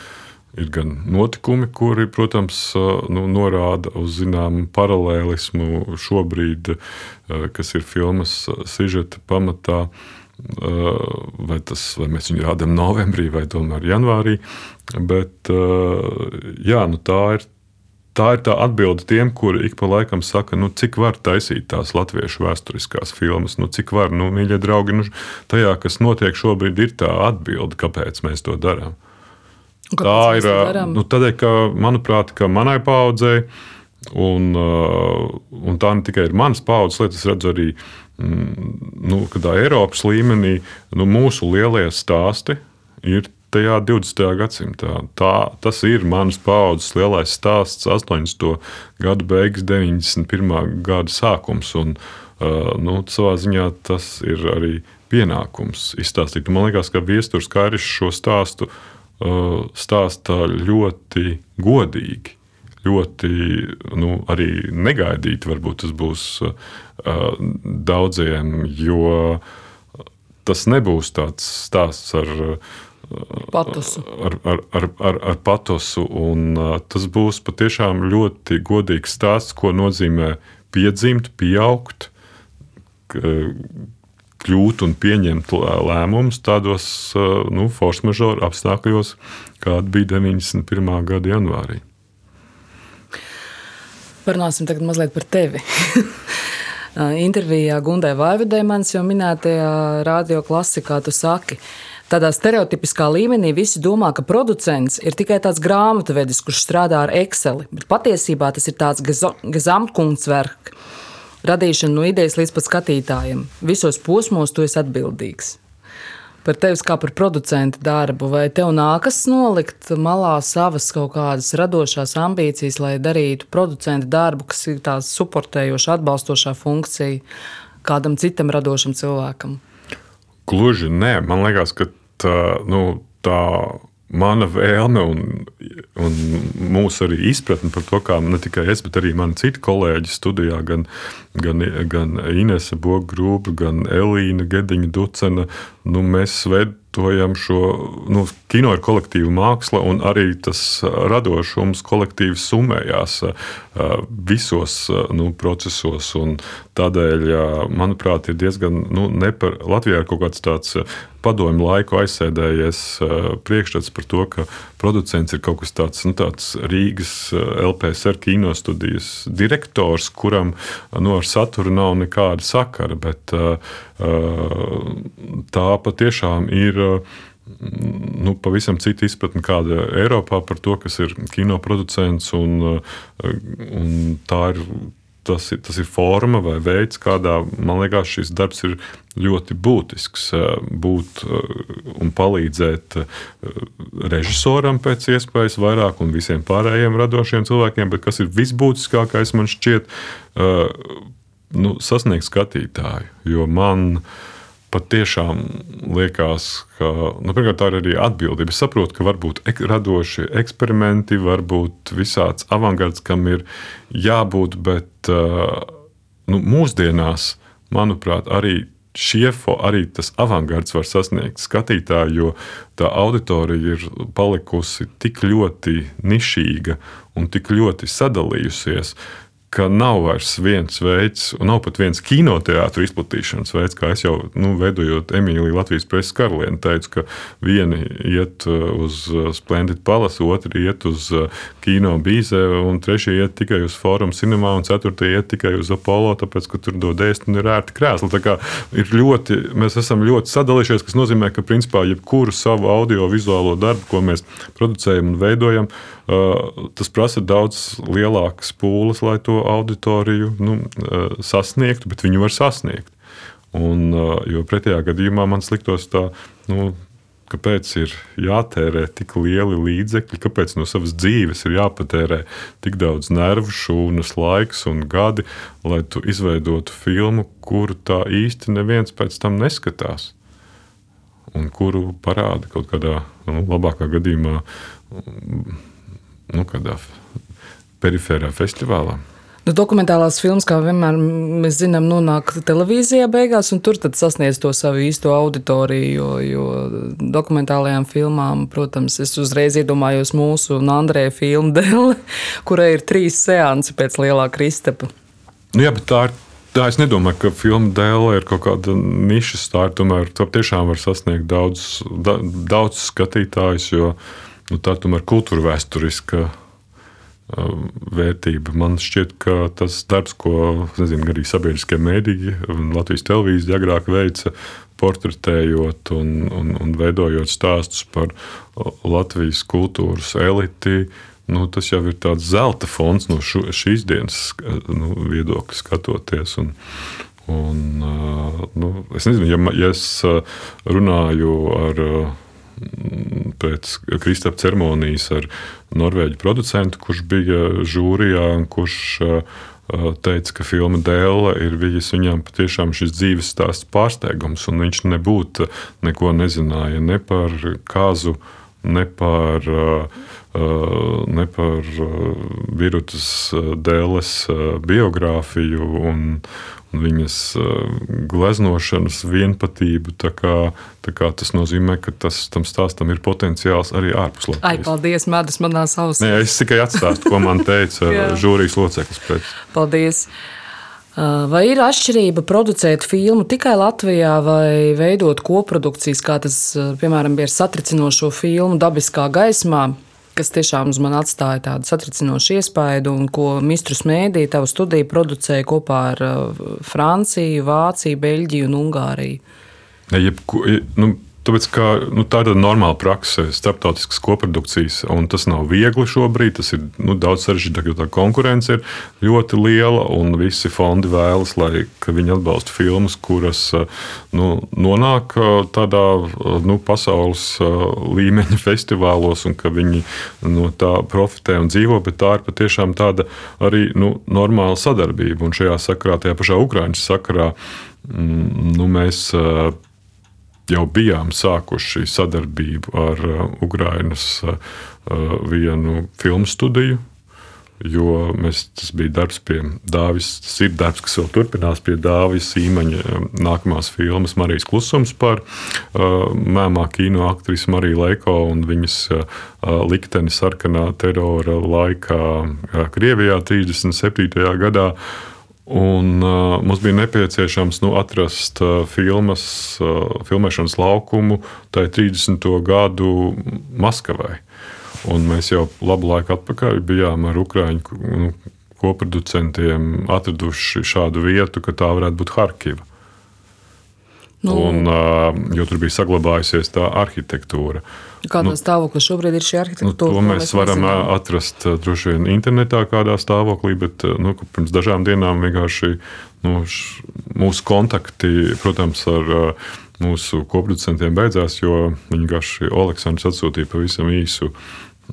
S2: ir gan notikumi, kuri, protams, nu, norāda uz zināmu paralēlismu šobrīd, kas ir filmas sižeta pamatā. Vai, tas, vai mēs viņu rādām novembrī vai tomēr janvārī. Bet jā, nu tā ir tā ir tā atbilde tiem, kuri ik pa laikam saka, nu, cik var taisīt tās latviešu vēsturiskās filmas, nu, cik var, nu, mīļie draugi, nu, tajā, kas notiek šobrīd, ir tā atbilde, kāpēc mēs to darām. Tā ir nu, tādēļ, ka, manuprāt, ka manai paudzei, un, un tā ne tikai ir manas paudzes lieta, es redzu arī mm, nu, Eiropas līmenī, nu, mūsu lielie stāsti ir tajā 20. gadsimtā. Tā, tas ir mans paudzes lielais stāsts, 80. gada beigas, 91. gada sākums. Un, nu, savā ziņā tas ir arī pienākums izstāstīt. Man liekas, ka Viestures Kāris šo stāstu stāsta ļoti godīgi. Ļoti nu, arī negaidīti, varbūt tas būs uh, daudziem, jo tas nebūs tāds stāsts ar uh,
S1: patosu.
S2: Ar, ar, ar, ar, ar patosu. Un, uh, tas būs patiešām ļoti godīgs stāsts, ko nozīmē piedzimt, pieaugt, kļūt un pieņemt lēmumus tādos nu, force majeure apstākļos, kāda bija 91. gada janvārī.
S1: Parunāsim tagad mazliet par tevi. Intervijā Gundai Vaividai manis jau minētajā radio klasikā tu saki, Tādā stereotipiskā līmenī visi domā, ka producents ir tikai tāds grāmatvedis, kurš strādā ar Excel, bet patiesībā tas ir tāds gezamtkundzverk. Radīšana no idejas līdz pat skatītājiem. Visos posmos tu esi atbildīgs. Par tevi kā par producentu darbu, vai tev nākas nolikt malā savas kaut kādas radošās ambīcijas, lai darītu producentu darbu, kas ir tāds suportējoša, atbalstošā funkcija kādam citam radošam cilvēkam?
S2: Gluži nē, man liekas, ka nu, tā mana vēlme un, un mūsu arī izpratne par to, kā ne tikai es, bet arī mani citi kolēģi studijā, gan, gan, gan Inese Bogrūba, gan Elīna Gediņa Ducena. Nu, mēs veidojam šo nu, kino ir kolektīva māksla, un arī tas radošums kolektīvs summējās visos nu, procesos. Tādēļ, manuprāt, ir diezgan nu, nepar... Latvijā ir kaut kāds tāds padomju laiku aizsēdējies priekšstats par to, ka producents ir kaut kas tāds, nu, tāds Rīgas LPSR kinostudijas direktors, kuram nu, ar saturu nav nekāda sakara. Bet, tā patiešām ir nu, pavisam cita izpratne, kāda ir Eiropā par to, kas ir kino producents. Un, un tā ir tas ir, tas ir forma vai veids, kādā man liekas, šis darbs ir ļoti būtisks. Būt un palīdzēt režisoram pēc iespējas vairāk un visiem pārējiem radošiem cilvēkiem, bet kas ir visbūtiskākais man šķiet, nu, sasniegt skatītāju. Jo man ir patiešām liekas, ka nu, pirmkārt, tā ir arī atbildība. Es saprotu, ka var būt ek radoši eksperimenti, var būt visāds avangards, kam ir jābūt, bet nu, mūsdienās, manuprāt, arī šie arī tas avangards var sasniegt skatītāju, jo tā auditorija ir palikusi tik ļoti nišīga un tik ļoti sadalījusies, ka nav vairs viens veids, un nav pat viens kinoteātris izplatīšanas veids, kā es jau nu, veidojot Emīliju Latvijas preses karalieni, teicu, ka vieni iet uh, uz uh, Splendid Palace, otri iet uz uh, Kino Bīzē, un trešie iet tikai uz Forum Cinemā, un ceturtie iet tikai uz Apollo, tāpēc, ka tur dod ēst un ir ērti krēsli. Tā kā ir ļoti, mēs esam ļoti sadalījušies, kas nozīmē, ka principā jebkuru savu audio-vizuālo darbu, ko mēs producējam un veidojam, tas prasa daudz lielākas pūles, lai to auditoriju nu, sasniegtu, bet viņu var sasniegt. Un, jo pretējā gadījumā man liktos tā, nu, kāpēc ir jātērē tik lieli līdzekļi, kāpēc no savas dzīves ir jāpatērē tik daudz nervu, šūnas, laiks un gadi, lai tu izveidotu filmu, kuru tā īsti neviens pēc tam neskatās. Un kuru parāda kaut kādā nu, labākā gadījumā, nu, kādā perifērā festivālā.
S1: Nu, dokumentālās filmas, kā vienmēr mēs zinām, nonāk televīzijā beigās, un tur sasniedz to savu īsto auditoriju. Jo, jo dokumentālajām filmām, protams, es uzreiz iedomājos mūsu un Andrēja filmu dēli, kurai ir trīs seansi pēc lielā Kristapa.
S2: Nu, jā, bet tā ir. Tā es nedomāju, ka filma dēlē ir kaut kāda nišas. Tā ir tomēr tā tiešām var sasniegt daudz, da, daudz skatītājus, jo nu, tā tomēr ir kultūra vēsturiska Um, vērtība. Man šķiet, ka tas darbs, ko nezinu, arī sabiedriskie mēdīji un Latvijas televīzija agrāk veica, portretējot un, un, un veidojot stāstus par Latvijas kultūras eliti. Nu, tas jau ir tāds zelta fons no šu, šīs dienas nu, viedokļa skatoties. Un, un, uh, nu, es nezinu, ja, ja es uh, runāju ar pēc Kristapa ceremonijas ar norvēģu producentu, kurš bija žūrijā un kurš teica, ka filma Dēla ir bijis viņam patiešām šis dzīves stāsts pārsteigums, un viņš nebūtu neko nezināja ne par kāzu, ne par, ne par Virutas Dēles biogrāfiju un, viņas gleznošanas vienpatību. Tā kā, tā kā tas nozīmē, ka tas, tam stāstam ir potenciāls arī ārpus Latvijas.
S1: Ai, paldies, Mēdas, manā ausīs.
S2: Nē, es tikai atstāstu, ko man teica žūrijas loceklis. Pēc.
S1: Paldies! Vai ir atšķirība producēt filmu tikai Latvijā vai veidot koprodukcijas, kā tas, piemēram, ar satricinošo filmu Dabiskā gaismā? Kas tiešām uz mani atstāja tādu satricinošu iespaidu, un ko Mistrus Mēdī, tavu studiju producēja kopā ar uh, Franciju, Vāciju, Beļģiju un Ungāriju.
S2: Ja, jebku, nu, Tāpēc, ka, nu, tā ir normāla praksa, starptautiskas koprodukcijas, un tas nav viegli šobrīd. Tas ir nu, daudz sarežģītāk, jo tā konkurence ir ļoti liela, un visi fondi vēlas, lai viņi atbalsta filmas, kuras nu, nonāk tādā nu, pasaules līmeņa festivālos, un ka viņi no tā profitē un dzīvo. Bet tā ir patiešām tāda arī nu, normāla sadarbība. Un šajā sakarā, tajā pašā Ukraiņas sakarā, mm, nu, mēs jau bijām sākuši sadarbību ar uh, Ukrainas uh, uh, vienu filmu studiju. jo mēs, tas bija darbs pie Dāvis. Tas ir darbs, kas vēl turpinās pie Dāvis īmaņa nākamās filmas Marijas klusums par uh, mēmā kino aktrisi Mariju Leiko un viņas uh, likteni sarkanā terora laikā uh, Krievijā 37. gadā. Un, uh, mums bija nepieciešams nu, atrast uh, filmas, uh, filmēšanas laukumu tajā 30. gadu Maskavai. Un mēs jau labu laiku atpakaļ bijām ar Ukrāņu nu, koproducentiem atraduši šādu vietu, ka tā varētu būt Harkiva. Nu, un, jo tur bija saglabājusies tā arhitektūra.
S1: Kādā nu, stāvoklī šobrīd ir šī arhitektūra? Nu,
S2: to mēs, mēs varam nezinām. atrast droši vien internetā, kādā stāvoklī, bet nu, pirms dažām dienām vienkārši nu, š, mūsu kontakti, protams, ar mūsu koproducentiem beidzās, jo viņi vienkārši Aleksandrs atsūtīja pavisam īsu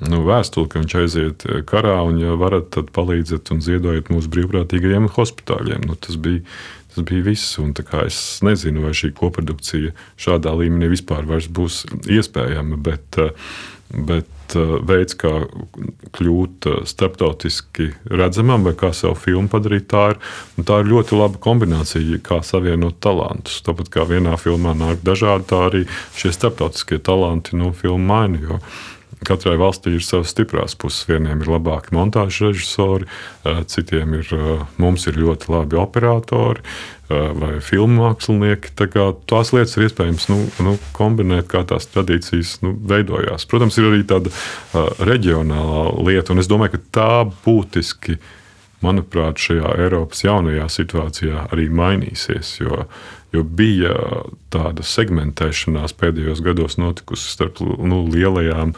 S2: nu, vēstuli, ka viņš aiziet karā, un, ja varat, tad palīdziet un ziedojiet mūsu brīvprātīgajiem hospitāļiem. Nu, tas, bija, tas bija viss. Es nezinu, vai šī koprodukcija šādā līmenī vispār būs iespējama, bet, eh, bet eh, veids, kā kļūt starptautiski redzamam, vai kā savu filmu padarīt, tā ir, tā ir ļoti laba kombinācija, kā savienot talantus. Tāpat kā vienā filmā nāk dažādi, tā arī šie starptautiskie talanti no nu, filmu maina. Katrai valstī ir savas stiprās puses. Vieniem ir labāki montāžas režisori, citiem ir, mums ir ļoti labi operatori vai filmu mākslinieki. Tā tās lietas ir iespējams nu, nu, kombinēt, kā tās tradīcijas nu, veidojās. Protams, ir arī tāda uh, reģionālā lieta, un es domāju, ka tā būtiski manuprāt, šajā Eiropas jaunajā situācijā arī mainīsies. Jo, jo bija tāda segmentēšanās pēdējos gados notikusi starp nu, lielajām,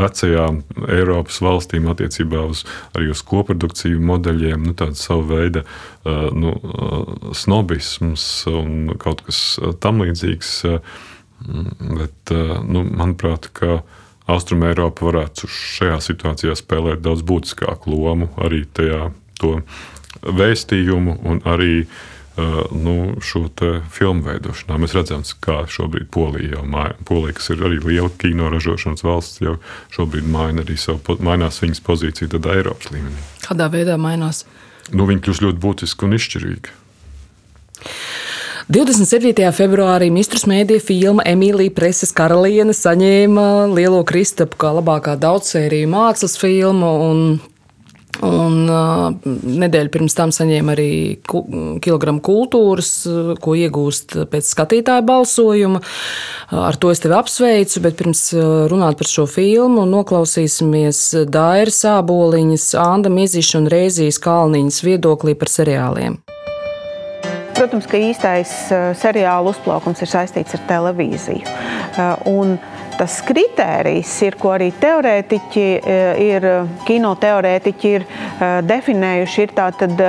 S2: vecajām Eiropas valstīm attiecībā uz, arī uz koprodukciju modeļiem, nu, tāda sava veida nu, snobisms un kaut kas tamlīdzīgs. Bet, nu, manuprāt, ka Austrumēropa varētu šajā situācijā spēlēt daudz būtiskāku lomu arī tajā vēstījumu un arī uh, nu, šo filmu veidošanā. Mēs redzam, kā šobrīd Polija jau maina. Polija, kas ir arī liela kino ražošanas valsts, jau šobrīd maina arī savu, mainās viņas pozīciju tādā Eiropas līmenī.
S1: Kādā veidā mainās?
S2: Nu, viņi kļūst ļoti būtiski un izšķirīgi.
S1: 27. februārī Mistrus mēdīja filma Emīlija Preses karaliene saņēma Lielo Kristapu kā labākā daudzsēriju mākslas filmu. Un uh, nedēļu pirms tam saņēma arī ku, kilogramu kultūras, ko iegūst pēc skatītāja balsojuma. Ar to es tevi apsveicu, bet pirms runāt par šo filmu, noklausīsimies Daira Sāboliņas, Anda Miziša un Rēzijas Kalniņas viedoklī par seriāliem.
S3: Protams, ka īstais seriāla uzplaukums ir saistīts ar televīziju. Un tas kritērijs ir, ko arī teorētiķi eh, ir, kino teorētiķi ir definējuši, ir tātad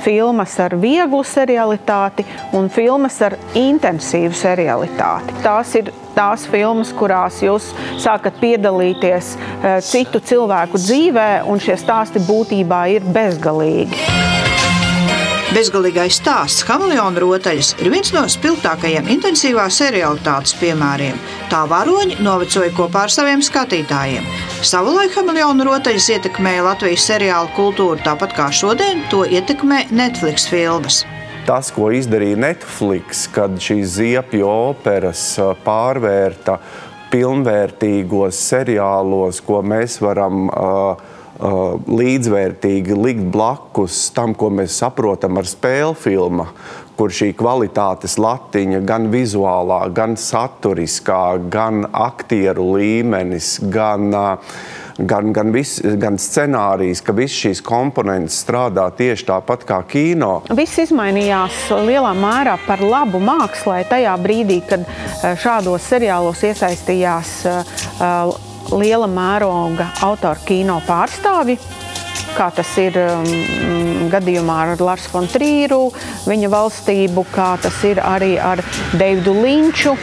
S3: filmas ar vieglu serialitāti un filmas ar intensīvu serialitāti. Tās ir tās filmas, kurās jūs sākat piedalīties citu cilvēku dzīvē, un šie stāsti būtībā ir bezgalīgi.
S4: Bezgalīgais stāsts Hameleona rotaļas ir viens no spilgtākajiem intensīvās seriālitātes piemēriem. Tā varoņi novecoja kopā ar saviem skatītājiem. Savulaik Hameleona rotaļas ietekmēja Latvijas seriālu kultūru, tāpat kā šodien to ietekmē Netflix filmas
S5: tas, ko izdarīja Netflix, kad šīs ziepju operas pārvērta pilnvērtīgos seriālos, ko mēs varam uh, Uh, līdzvērtīgi likt blakus tam, ko mēs saprotam ar spēļu filmu, kur šī kvalitātes latiņa gan vizuālā, gan saturiskā, gan aktieru līmenis, gan, uh, gan, gan, vis, gan scenārijs, ka visas šīs komponentes strādā tieši tāpat kā kino.
S3: Viss izmainījās lielā mērā par labu mākslā tajā brīdī, kad uh, šādos seriālos iesaistījās uh, liela mēroga autoru kino pārstāvji. Kā tas ir um, gadījumā ar Lārsu Fontrīru, viņa valstību, kā tas ir arī ar Deividu Linču,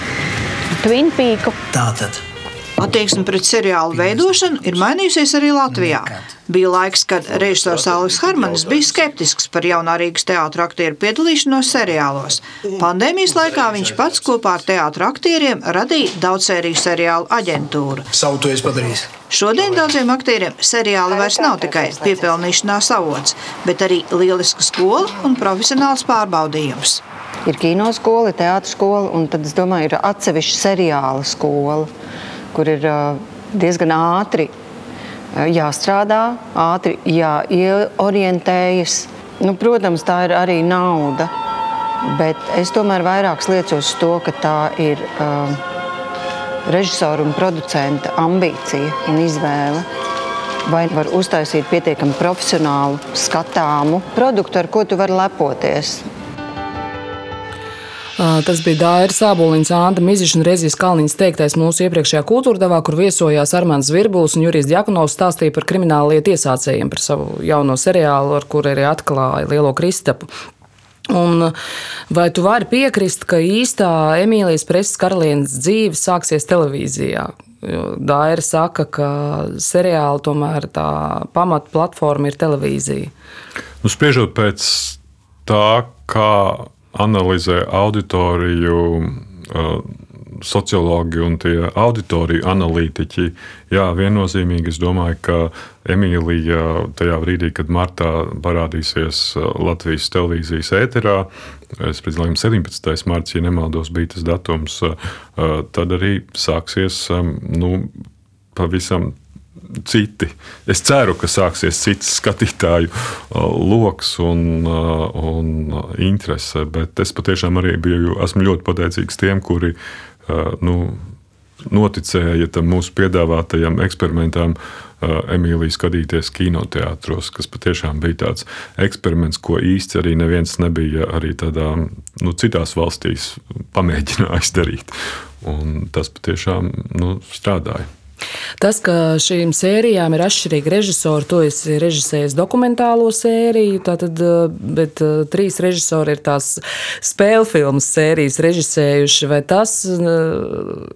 S3: Twin Peaku.
S6: Tātad
S4: Attieksme pret seriālu veidošanu ir mainījusies arī Latvijā. Bija laiks, kad režisors Alvis Harmanis bija skeptisks par jaunā Rīgas teātra aktieru piedalīšanos seriālos. Pandēmijas laikā viņš pats kopā ar teātra aktieriem radīja daudzsēriju seriālu aģentūru.
S6: Savu to es padarīju.
S4: Šodien daudziem aktieriem seriāli vairs nav tikai piepelnīšanās avots, bet arī lieliska skola un profesionāls pārbaudījums.
S7: Ir kino skola, teātris skola, un tad es domāju, ir atsevišķa seriāla skola kur ir diezgan ātri jāstrādā, ātri jāorientējas. Nu, protams, tā ir arī nauda, bet es tomēr vairāk liecos uz to, ka tā ir uh, režisora un producenta ambīcija un izvēle. Vai var uztaisīt pietiekami profesionālu, skatāmu produktu, ar ko tu vari lepoties.
S1: Tas bija Dairis Sāboliņš, Anta Miziša un Rezijas Kalniņas teiktais mūsu iepriekšējā kultūra devā, kur viesojās Armāns Virbuls un Jurijs Djakunovs stāstīja par kriminālu lietu iesācējiem, par savu jauno seriālu, ar kuru arī atklāja Lielo Kristapu. Un vai tu vari piekrist, ka īstā Emīlijas preses karalienes dzīve sāksies televīzijā? Daira saka, ka seriāla tomēr tā pamata platforma ir televīzija.
S2: Nu, spriežot pēc tā, kā analizē auditoriju sociologi un tie auditoriju analītiķi. Jā, viennozīmīgi es domāju, ka Emīlija tajā brīdī, kad martā parādīsies Latvijas televīzijas ēterā, es domāju, 17. marts, ja nemaldos, bija tas datums, tad arī sāksies nu, pavisam citi. Es ceru, ka sāksies cits skatītāju uh, lokus un, uh, un uh, interese, bet es patiešām arī biju, esmu ļoti pateicīgs tiem, kuri nu, noticēja tam mūsu piedāvātajam eksperimentam. Emīlija skatīties kinoteātros, kas patiešām bija tāds eksperiments, ko īsti arī neviens nebija arī tādā nu, citās valstīs pamēģinājis darīt. Un tas patiešām nu, strādāja.
S1: Tas, ka šīm sērijām ir atšķirīgi režisori, to es režisēju dokumentālo sēriju, tātad, eh, bet uh, trīs režisori ir tās spēļu filmu sērijas režisējuši. Vai tas uh,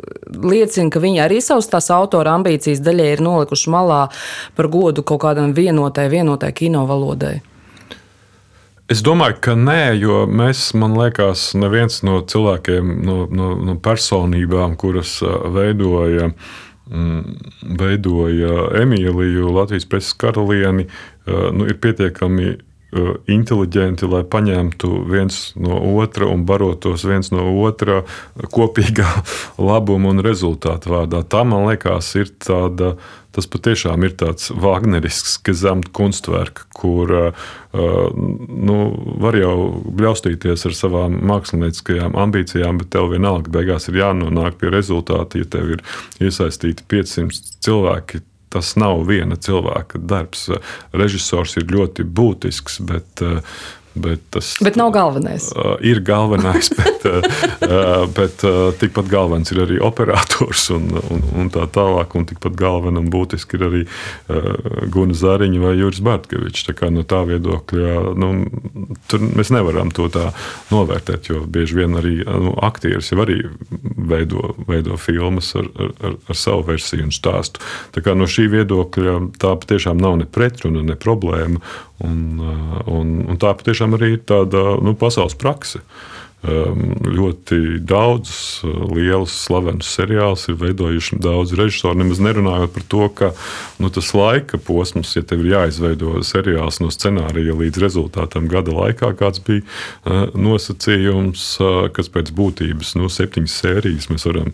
S1: liecina, ka viņi arī savus tās autora ambīcijas daļai ir nolikuši malā par godu kaut kādam vienotai, vienotai kino valodai?
S2: Es domāju, ka nē, jo mēs, man liekas, neviens no cilvēkiem, no, no, no personībām, kuras veidoja uh, veidoja Emīliju, Latvijas preses karalieni, eh, nu, ir pietiekami inteliģenti, lai paņemtu viens no otra un barotos viens no otra kopīgā labuma un rezultātu vārdā. Tā, man liekas, ir tāda tas patiešām ir tāds Wagnerisks gezamt kunstwerk, kur uh, nu, var jau bļaustīties ar savām mākslinieckajām ambīcijām, bet tev vienalga beigās ir jānonāk pie rezultāta, ja tev ir iesaistīti 500 cilvēki. Tas nav viena cilvēka darbs. Režisors ir ļoti būtisks, bet uh,
S1: Bet tas bet nav galvenais.
S2: Uh, ir galvenais, bet, uh, uh, bet uh, tikpat galvenais ir arī operators un, un, un tā tālāk. Un tikpat galvenam būtiski ir arī uh, Guna Zariņa vai Juris Bartkevičs. Tā kā no tā viedokļa nu, mēs nevaram to tā novērtēt, jo bieži vien arī nu, aktieris jau arī veido, veido filmas ar, ar, ar savu versiju un stāstu. Tā kā no šī viedokļa tā patiešām nav ne pretruna, ne problēma. Un, un, un tā patiešām arī ir tāda nu, pasaules praksa. Um, ļoti daudz lielus, slavenus seriālus ir veidojuši daudz režisoru. Nemaz nerunājot par to, ka nu, tas laika posms, ja tev ir jāizveido seriāls no scenārija līdz rezultātam gada laikā, kāds bija uh, nosacījums, uh, kas pēc būtības nu, septiņas sērijas mēs varam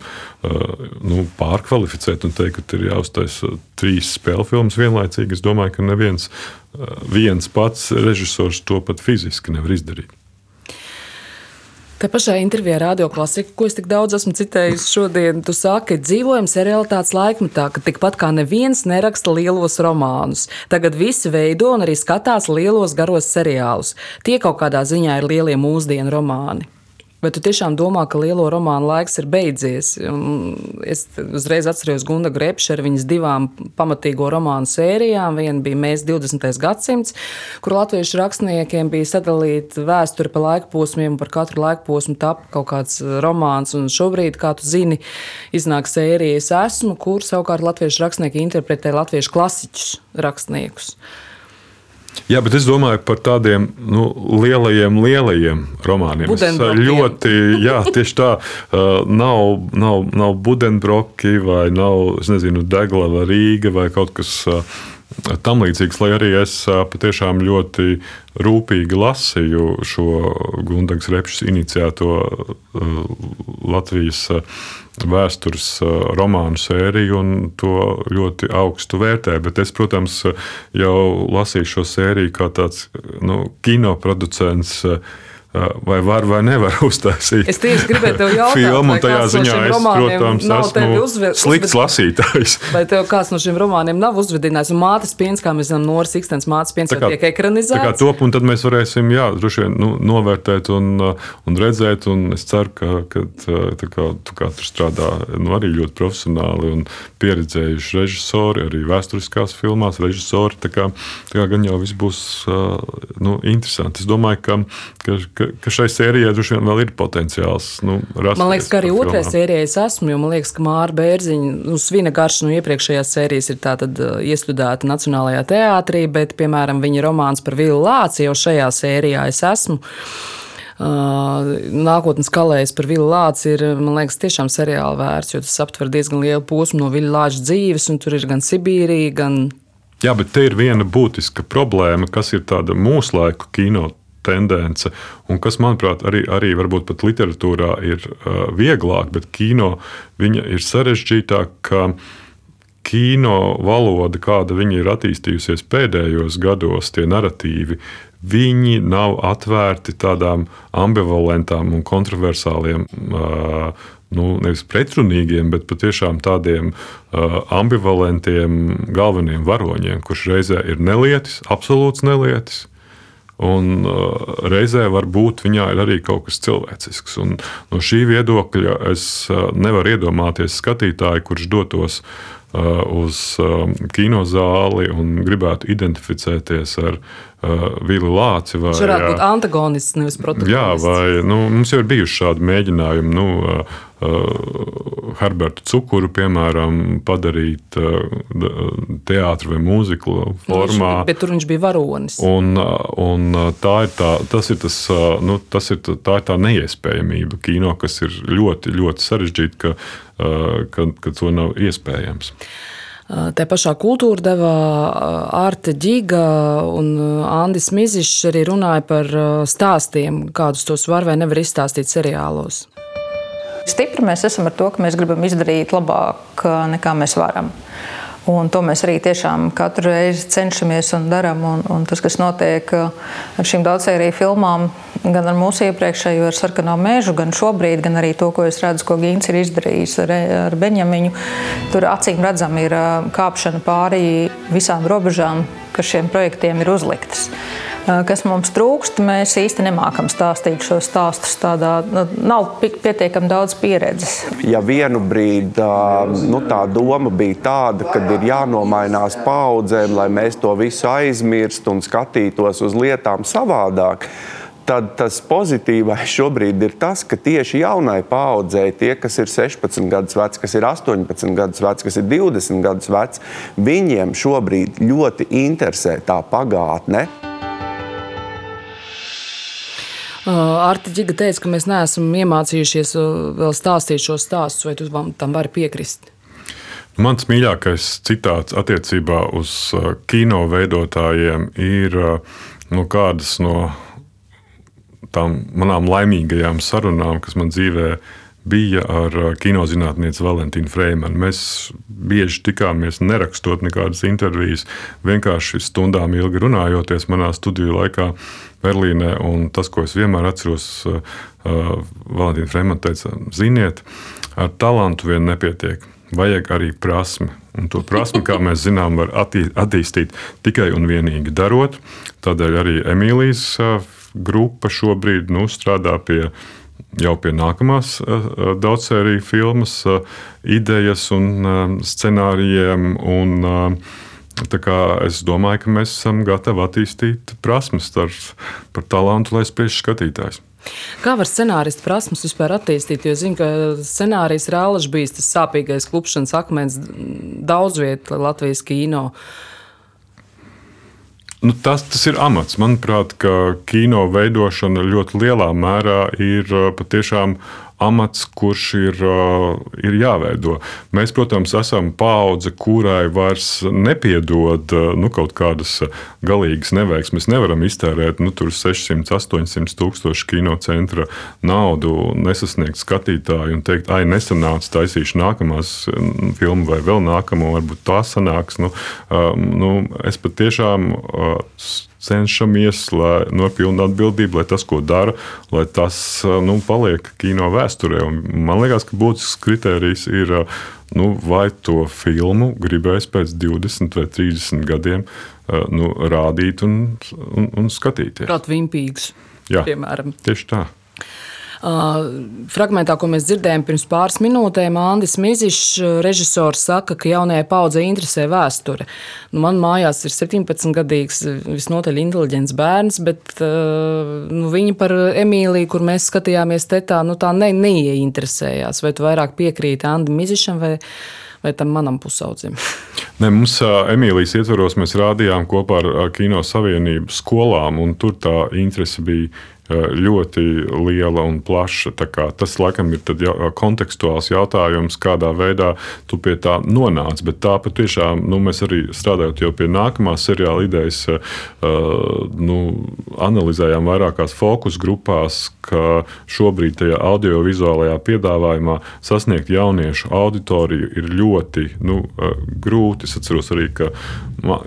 S2: nu, pārkvalificēt un teikt, ka ir jāuztaisa trīs spēļu filmas vienlaicīgi. Es domāju, ka neviens viens pats režisors to pat fiziski nevar izdarīt.
S1: Tā pašā intervijā Radio Klasika, ko es tik daudz esmu citējis šodien, tu saki, dzīvojam realitātes laikmetā, ka tikpat kā neviens neraksta lielos romānus. Tagad visi veido un arī skatās lielos garos seriālus. Tie kaut kādā ziņā ir lielie mūsdienu romāni. Vai tu tiešām domā, ka lielo romānu laiks ir beidzies? Es uzreiz atceros Gunda Grepša ar viņas divām pamatīgo romānu sērijām. Viena bija Mēs 20. gadsimts, kur latviešu rakstniekiem bija sadalīta vēsture pa laika posmiem, un par katru laika posmu tapa kaut kāds romāns. Un šobrīd, kā tu zini, iznāk sērija Es esmu, kur savukārt latviešu rakstnieki interpretē latviešu klasiķus rakstniekus.
S2: Jā, bet es domāju par tādiem nu, lielajiem, lielajiem romāniem. Es ļoti, jā, tieši tā. Nav, nav, nav Budenbroki vai nav, nezinu, Deglava Rīga vai kaut kas tam līdzīgs, lai arī es patiešām ļoti rūpīgi lasīju šo Gundags Repšs iniciēto Latvijas vēstures romānu sēriju un to ļoti augstu vērtēju. Bet es, protams, jau lasīju šo sēriju kā tāds nu, kinoproducents vai var vai nevar uztaisīt.
S1: Es tieši gribēju tev jautāt,
S2: filmu, un tajā ziņā es, protams, esmu uzver, slikts uzved... lasītājs.
S1: Vai tev kāds no šiem romāniem nav uzvedinājis? Un mātes piens, kā mēs zinām, Noras Ikstens mātes piens jau tiek ekranizēts. Tā kā
S2: top, un tad mēs varēsim, jā, droši vien nu, novērtēt un, un redzēt, un es ceru, ka, ka tā kā tu kā tur strādā nu, arī ļoti profesionāli un pieredzējuši režisori, arī vēsturiskās filmās režisori, tā kā, tā kā gan jau viss būs nu, interesanti. Es domāju, ka, ka ka, ka šai sērijai droši vien vēl ir potenciāls. Nu,
S1: man liekas, ka arī otrajā sērijā es esmu, jo man liekas, ka Māra Bērziņa nu, svina garš no iepriekšējās sērijas ir tātad uh, iestudēta Nacionālajā teātrī, bet, piemēram, viņa romāns par Vilu Lāci jau šajā sērijā es esmu. Uh, nākotnes kalējs par Vilu Lāci ir, man liekas, tiešām seriāli vērts, jo tas aptver diezgan lielu posmu no Vilu Lāča dzīves, un tur ir gan Sibīrija, gan
S2: Jā, bet te ir viena būtiska problēma, kas ir tāda mūsu laiku kino tendence, un kas, manuprāt, arī, arī varbūt pat literatūrā ir uh, vieglāk, bet kino ir sarežģītāk. Kino valoda, kāda viņa ir attīstījusies pēdējos gados, tie narratīvi, viņi nav atvērti tādām ambivalentām un kontroversāliem, uh, nu, nevis pretrunīgiem, bet patiešām tādiem uh, ambivalentiem galveniem varoņiem, kurš reizē ir nelietis, absolūts nelietis, Un uh, reizē varbūt viņā ir arī kaut kas cilvēcisks. Un no šī viedokļa es uh, nevaru iedomāties skatītāju, kurš dotos uh, uz um, kinozāli un gribētu identificēties ar uh, Vili Lāci.
S1: Vai, Viņš varētu būt antagonists, nevis protagonists.
S2: Jā, vai nu, mums jau ir bijuši šādi mēģinājumi. Nu, uh, uh, Herbertu Cukuru, piemēram, padarīt uh, teātrus vai mūziklu nu, formā.
S1: Nu, bet tur viņš bija varonis.
S2: Un, un tā ir tā, tas ir tas, nu, tas ir tā, tā, ir tā neiespējamība kino, kas ir ļoti, ļoti sarežģīta, ka, ka, ka to nav iespējams.
S1: Tā pašā kultūra devā Arta Giga un Andris Mizišs arī runāja par stāstiem, kādus tos var vai nevar izstāstīt seriālos.
S6: Stipri mēs esam ar to, ka mēs gribam izdarīt labāk nekā mēs varam. Un to mēs arī tiešām katru reizi cenšamies un darām. Tas, kas notiek ar šīm daudzsēriju filmām, gan ar mūsu iepriekšējo, ar sarkano mēžu, gan šobrīd, gan arī to, ko es redzu, ko Gīns ir izdarījis ar, ar Benjamiņu, tur acīm redzam ir kāpšana pāri visām robežām, kas šiem projektiem ir uzliktas kas mums trūkst. Mēs īsti nemākam stāstīt šos stāstus. Tādā, nu, nav pietiekami daudz pieredzes.
S5: Ja vienu brīdi nu, tā doma bija tāda, ka ir jānomainās paudzēm, lai mēs to visu aizmirstu un skatītos uz lietām savādāk tad tas pozitīvais šobrīd ir tas, ka tieši jaunai paudzei, tie, kas ir 16 gadus veci, kas ir 18 gadus veci, kas ir 20 gadus veci, viņiem šobrīd ļoti interesē tā pagātne.
S1: Arti Giga teica, ka mēs neesam iemācījušies vēl stāstīt šos stāstus, vai tu tam vari piekrist?
S2: Mans mīļākais citāts attiecībā uz kino veidotājiem ir nu, kādas no tām manām laimīgajām sarunām, kas man dzīvē bija ar kinozinātnieci Valentīnu Freimanu. Mēs bieži tikāmies, nerakstot nekādas intervijas, vienkārši stundām ilgi runājoties manā studiju laikā. Berlīnē. Tas, ko es vienmēr atceros, uh, Valentīna Fremanta teica, ziniet, ar talantu vien nepietiek. Vajag arī prasmi. Un to prasmi, kā mēs zinām, var attī attīstīt tikai un vienīgi darot. Tādēļ arī Emīlijas grupa šobrīd nu, strādā pie jau pie nākamās daudzsēriju filmas idejas un scenārijiem. Un, Es domāju, ka mēs esam gatavi attīstīt prasmes ar, par talantu, lai spiež skatītājs.
S1: Kā var scenāristu prasmes vispār attīstīt? Jo zinu, ka scenārijs ir Rālašs bijis tas sāpīgais klupšanas akmens daudz vietā Latvijas kino.
S2: Nu, tas, tas ir amats. Manuprāt, kino veidošana ļoti lielā mērā ir patiešām amats, kurš ir, ir jāveido. Mēs, protams, esam paudze, kurai vairs nepiedod nu, kaut kādas galīgas neveiksmes. Mēs nevaram iztērēt nu, 600, 800 tūkstošu kinocentra naudu, nesasniegt skatītāju un teikt, ai, nesanāca, taisīšu nākamās filmu vai vēl nākamo, varbūt tā sanāks. Nu, nu, es patiešām cenšamies, lai nopilnītu atbildību, lai tas, ko dara, lai tas nu, paliek kino vēsturē. Un man liekas, ka būtisks kriterijs ir, nu, vai to filmu gribēs pēc 20 vai 30 gadiem nu, rādīt un, un, un skatīties.
S1: Prāt, vimpīgs.
S2: Jā,
S1: piemēram.
S2: Tieši tā.
S1: Fragmentā, ko mēs dzirdējām pirms pāris minūtēm, Andris Mizišs, režisors, saka, ka jaunajai paudzei interesē vēsture. Nu, man mājās ir 17-gadīgs, visnotaļ inteliģents bērns, bet nu, viņi par Emīliju, kur mēs skatījāmies tetā, nu, tā ne, neieinteresējās. Vai tu vairāk piekrīti Andrim Mizišam vai, vai tam manam pusaudzim?
S2: Ne, mums Emīlijas ietvaros mēs rādījām kopā ar Kino Savienību skolām, un tur tā interese bija ļoti liela un plaša. Tas, laikam, ir jau, kontekstuāls jautājums, kādā veidā tu pie tā nonāc. Bet tā patiešām nu, mēs arī strādājot pie nākamās seriāla idejas, nu, analizējām vairākās fokus grupās, ka šobrīd tajā audiovizuālajā piedāvājumā sasniegt jauniešu auditoriju ir ļoti nu, grūti. Es atceros arī, ka,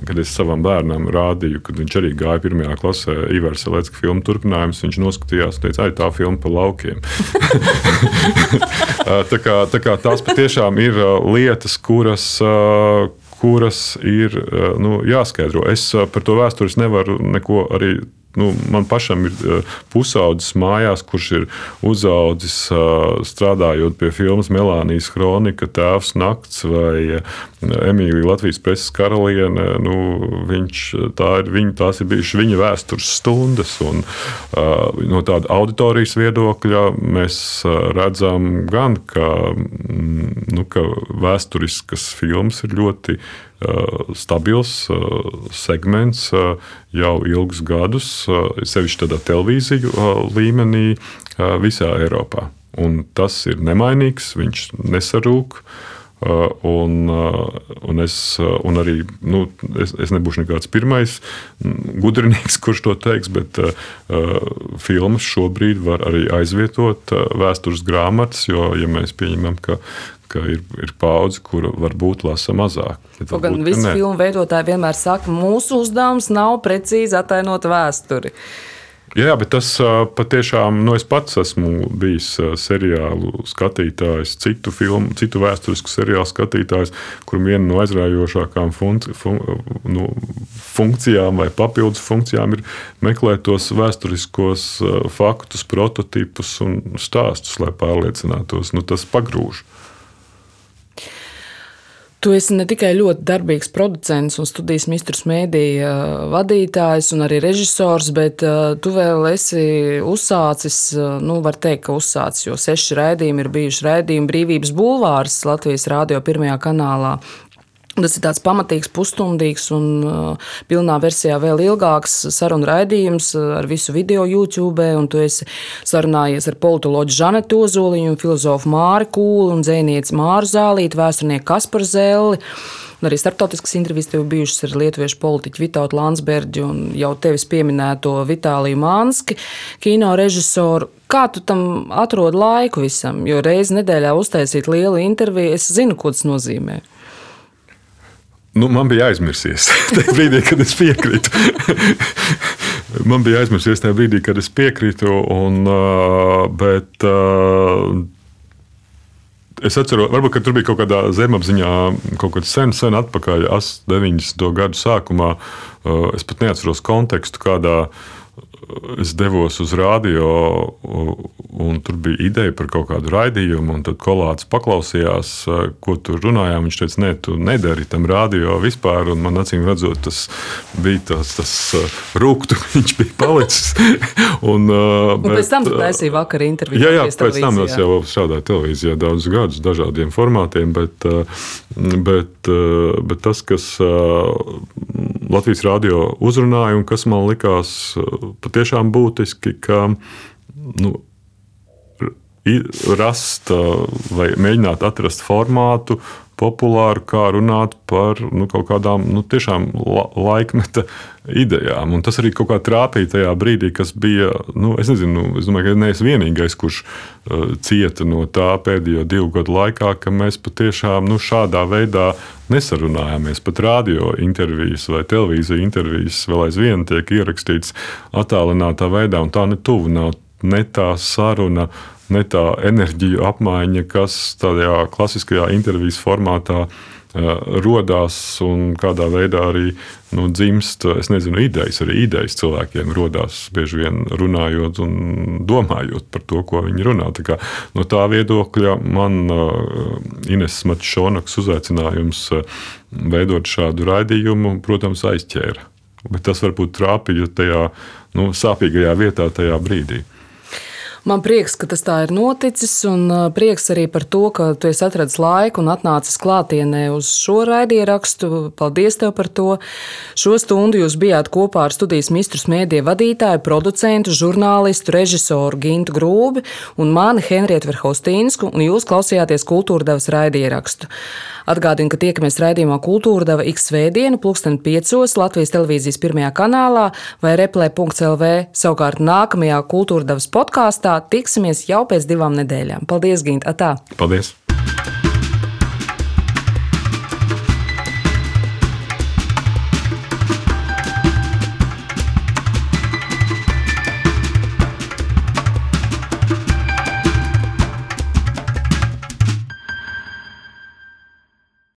S2: kad es savam bērnam rādīju, kad viņš arī gāja pirmajā klasē, Ivars Lecka filmu turpinājums viņš noskatījās teica, ah, tā filma par laukiem. tā, kā, tā kā tās patiešām ir lietas, kuras, kuras ir nu, jāskaidro. Es par to vēstures nevaru neko arī nu, man pašam ir eh, pusaudzis mājās, kurš ir uzaudzis eh, strādājot pie filmas Melānijas kronika, Tēvs Nakts vai eh, Emīlija Latvijas preses karaliene. Nu, viņš, tā ir, viņa, tās ir bijušas viņa vēstures stundas. Un, no tāda auditorijas viedokļa mēs redzam gan, ka, mm, nu, ka vēsturiskas filmas ir ļoti stabils segments jau ilgus gadus, sevišķi tādā televīziju līmenī visā Eiropā. Un tas ir nemainīgs, viņš nesarūk. Un, un, es, un arī nu, es, es nebūšu nekāds pirmais gudrinieks, kurš to teiks, bet uh, filmas šobrīd var arī aizvietot vēstures grāmatas. Jo, ja mēs pieņemam, ka, ka ir, ir paudze, kura varbūt lasa mazāk.
S1: Kaut gan visi filmu veidotāji vienmēr saka, mūsu uzdevums nav precīzi attēlot vēsturi.
S2: Jā, bet tas patiešām, nu, es pats esmu bijis seriālu skatītājs, citu filmu, citu vēsturisku seriālu skatītājs, kuram viena no aizraujošākām fun, fun, nu, funkcijām vai papildus funkcijām ir meklēt tos vēsturiskos faktus, prototipus un stāstus, lai pārliecinātos, nu, tas pagrūž.
S1: Tu esi ne tikai ļoti darbīgs producents un studijas mistrs mēdīja vadītājs un arī režisors, bet tu vēl esi uzsācis, nu, var teikt, ka uzsācis, jo seši raidījumi ir bijuši raidījumi Brīvības bulvārs Latvijas rādio pirmajā kanālā. Tas ir tāds pamatīgs, pusstundīgs un uh, pilnā versijā vēl ilgāks sarunu raidījums ar visu video YouTube. Tu esi sarunājies ar politoloģu Žanetu Ozoliņu, filozofu Māri Kūlu un dzēnieci Māru Zālīti, vēsturnieku Kasparu Zelli. Arī starptautiskas intervijas tev bijušas ar lietuviešu politiķu Vitautu Landsbergi un jau tevis pieminēto Vitāliju Mānski, kino režisoru. Kā tu tam atrod laiku visam? Jo reizi nedēļā uztaisīt lielu interviju, es zinu, ko tas nozīmē.
S2: Nu, man bija aizmirsies tajā brīdī, kad es piekrītu. man bija aizmirsies tajā brīdī, kad es piekrītu. Un, bet, Es atceros, varbūt tur bija kaut kādā zemapziņā, kaut kad sen, sen atpakaļ, 90. gadu sākumā. Es pat neatceros kontekstu, kādā es devos uz rādio un tur bija ideja par kaut kādu raidījumu, tad kolāts paklausījās, ko tur runājām. Viņš teica, nē, tu nedari tam radio vispār, un man acīm redzot, tas bija tas, tas rūktu, viņš bija palicis.
S1: un, un bet, pēc tam tu taisīji vakar interviju.
S2: Jā, jā, pēc tam es jau strādāju televīzijā daudzus gadus dažādiem formātiem, bet, bet, bet tas, kas Latvijas radio uzrunāja un kas man likās patiešām būtiski, ka nu, rast vai mēģināt atrast formātu, populāru, kā runāt par nu, kaut kādām nu, tiešām la laikmeta idejām. Un tas arī kaut kā trāpīja tajā brīdī, kas bija. Nu, es nezinu, es domāju, ka neesmu vienīgais, kurš uh, cieta no tā pēdējo divu gadu laikā, ka mēs patiešām nu, šādā veidā nesarunājāmies. Pat radio intervijas vai televīzija intervijas vēl aizvien tiek ierakstīts attālinātā veidā, un tā netuvu nav ne tā saruna ne tā enerģija apmaiņa, kas tādā klasiskajā intervijas formātā uh, rodās un kādā veidā arī nu, dzimst, es nezinu, idejas. Arī idejas cilvēkiem radās bieži vien runājot un domājot par to, ko viņi runā. Tā kā, no tā viedokļa man uh, Ines Matšonaks uzaicinājums uh, veidot šādu raidījumu, protams, aizķēra. Bet tas varbūt trāpīja tajā nu, sāpīgajā vietā, tajā brīdī.
S1: Man prieks, ka tas tā ir noticis, un prieks arī par to, ka tu esi atradis laiku un atnācis klātienē uz šo raidierakstu. Paldies tev par to. Šo stundu jūs bijāt kopā ar studijas mistrus mēdīju vadītāju, producentu, žurnālistu, režisoru Gintu Grūbi un mani Henrietu Verhostīnsku, un jūs klausījāties kultūra devas raidierakstu. Atgādinu, ka tiekamies raidījumā Kultūra deva X svētdienu, pulksten 5. Latvijas televīzijas pirmajā kanālā vai replē.lv. Savukārt nākamajā Kultūra devas podkāstā tiksimies jau pēc divām nedēļām. Paldies, Gint! Atā!
S2: Paldies!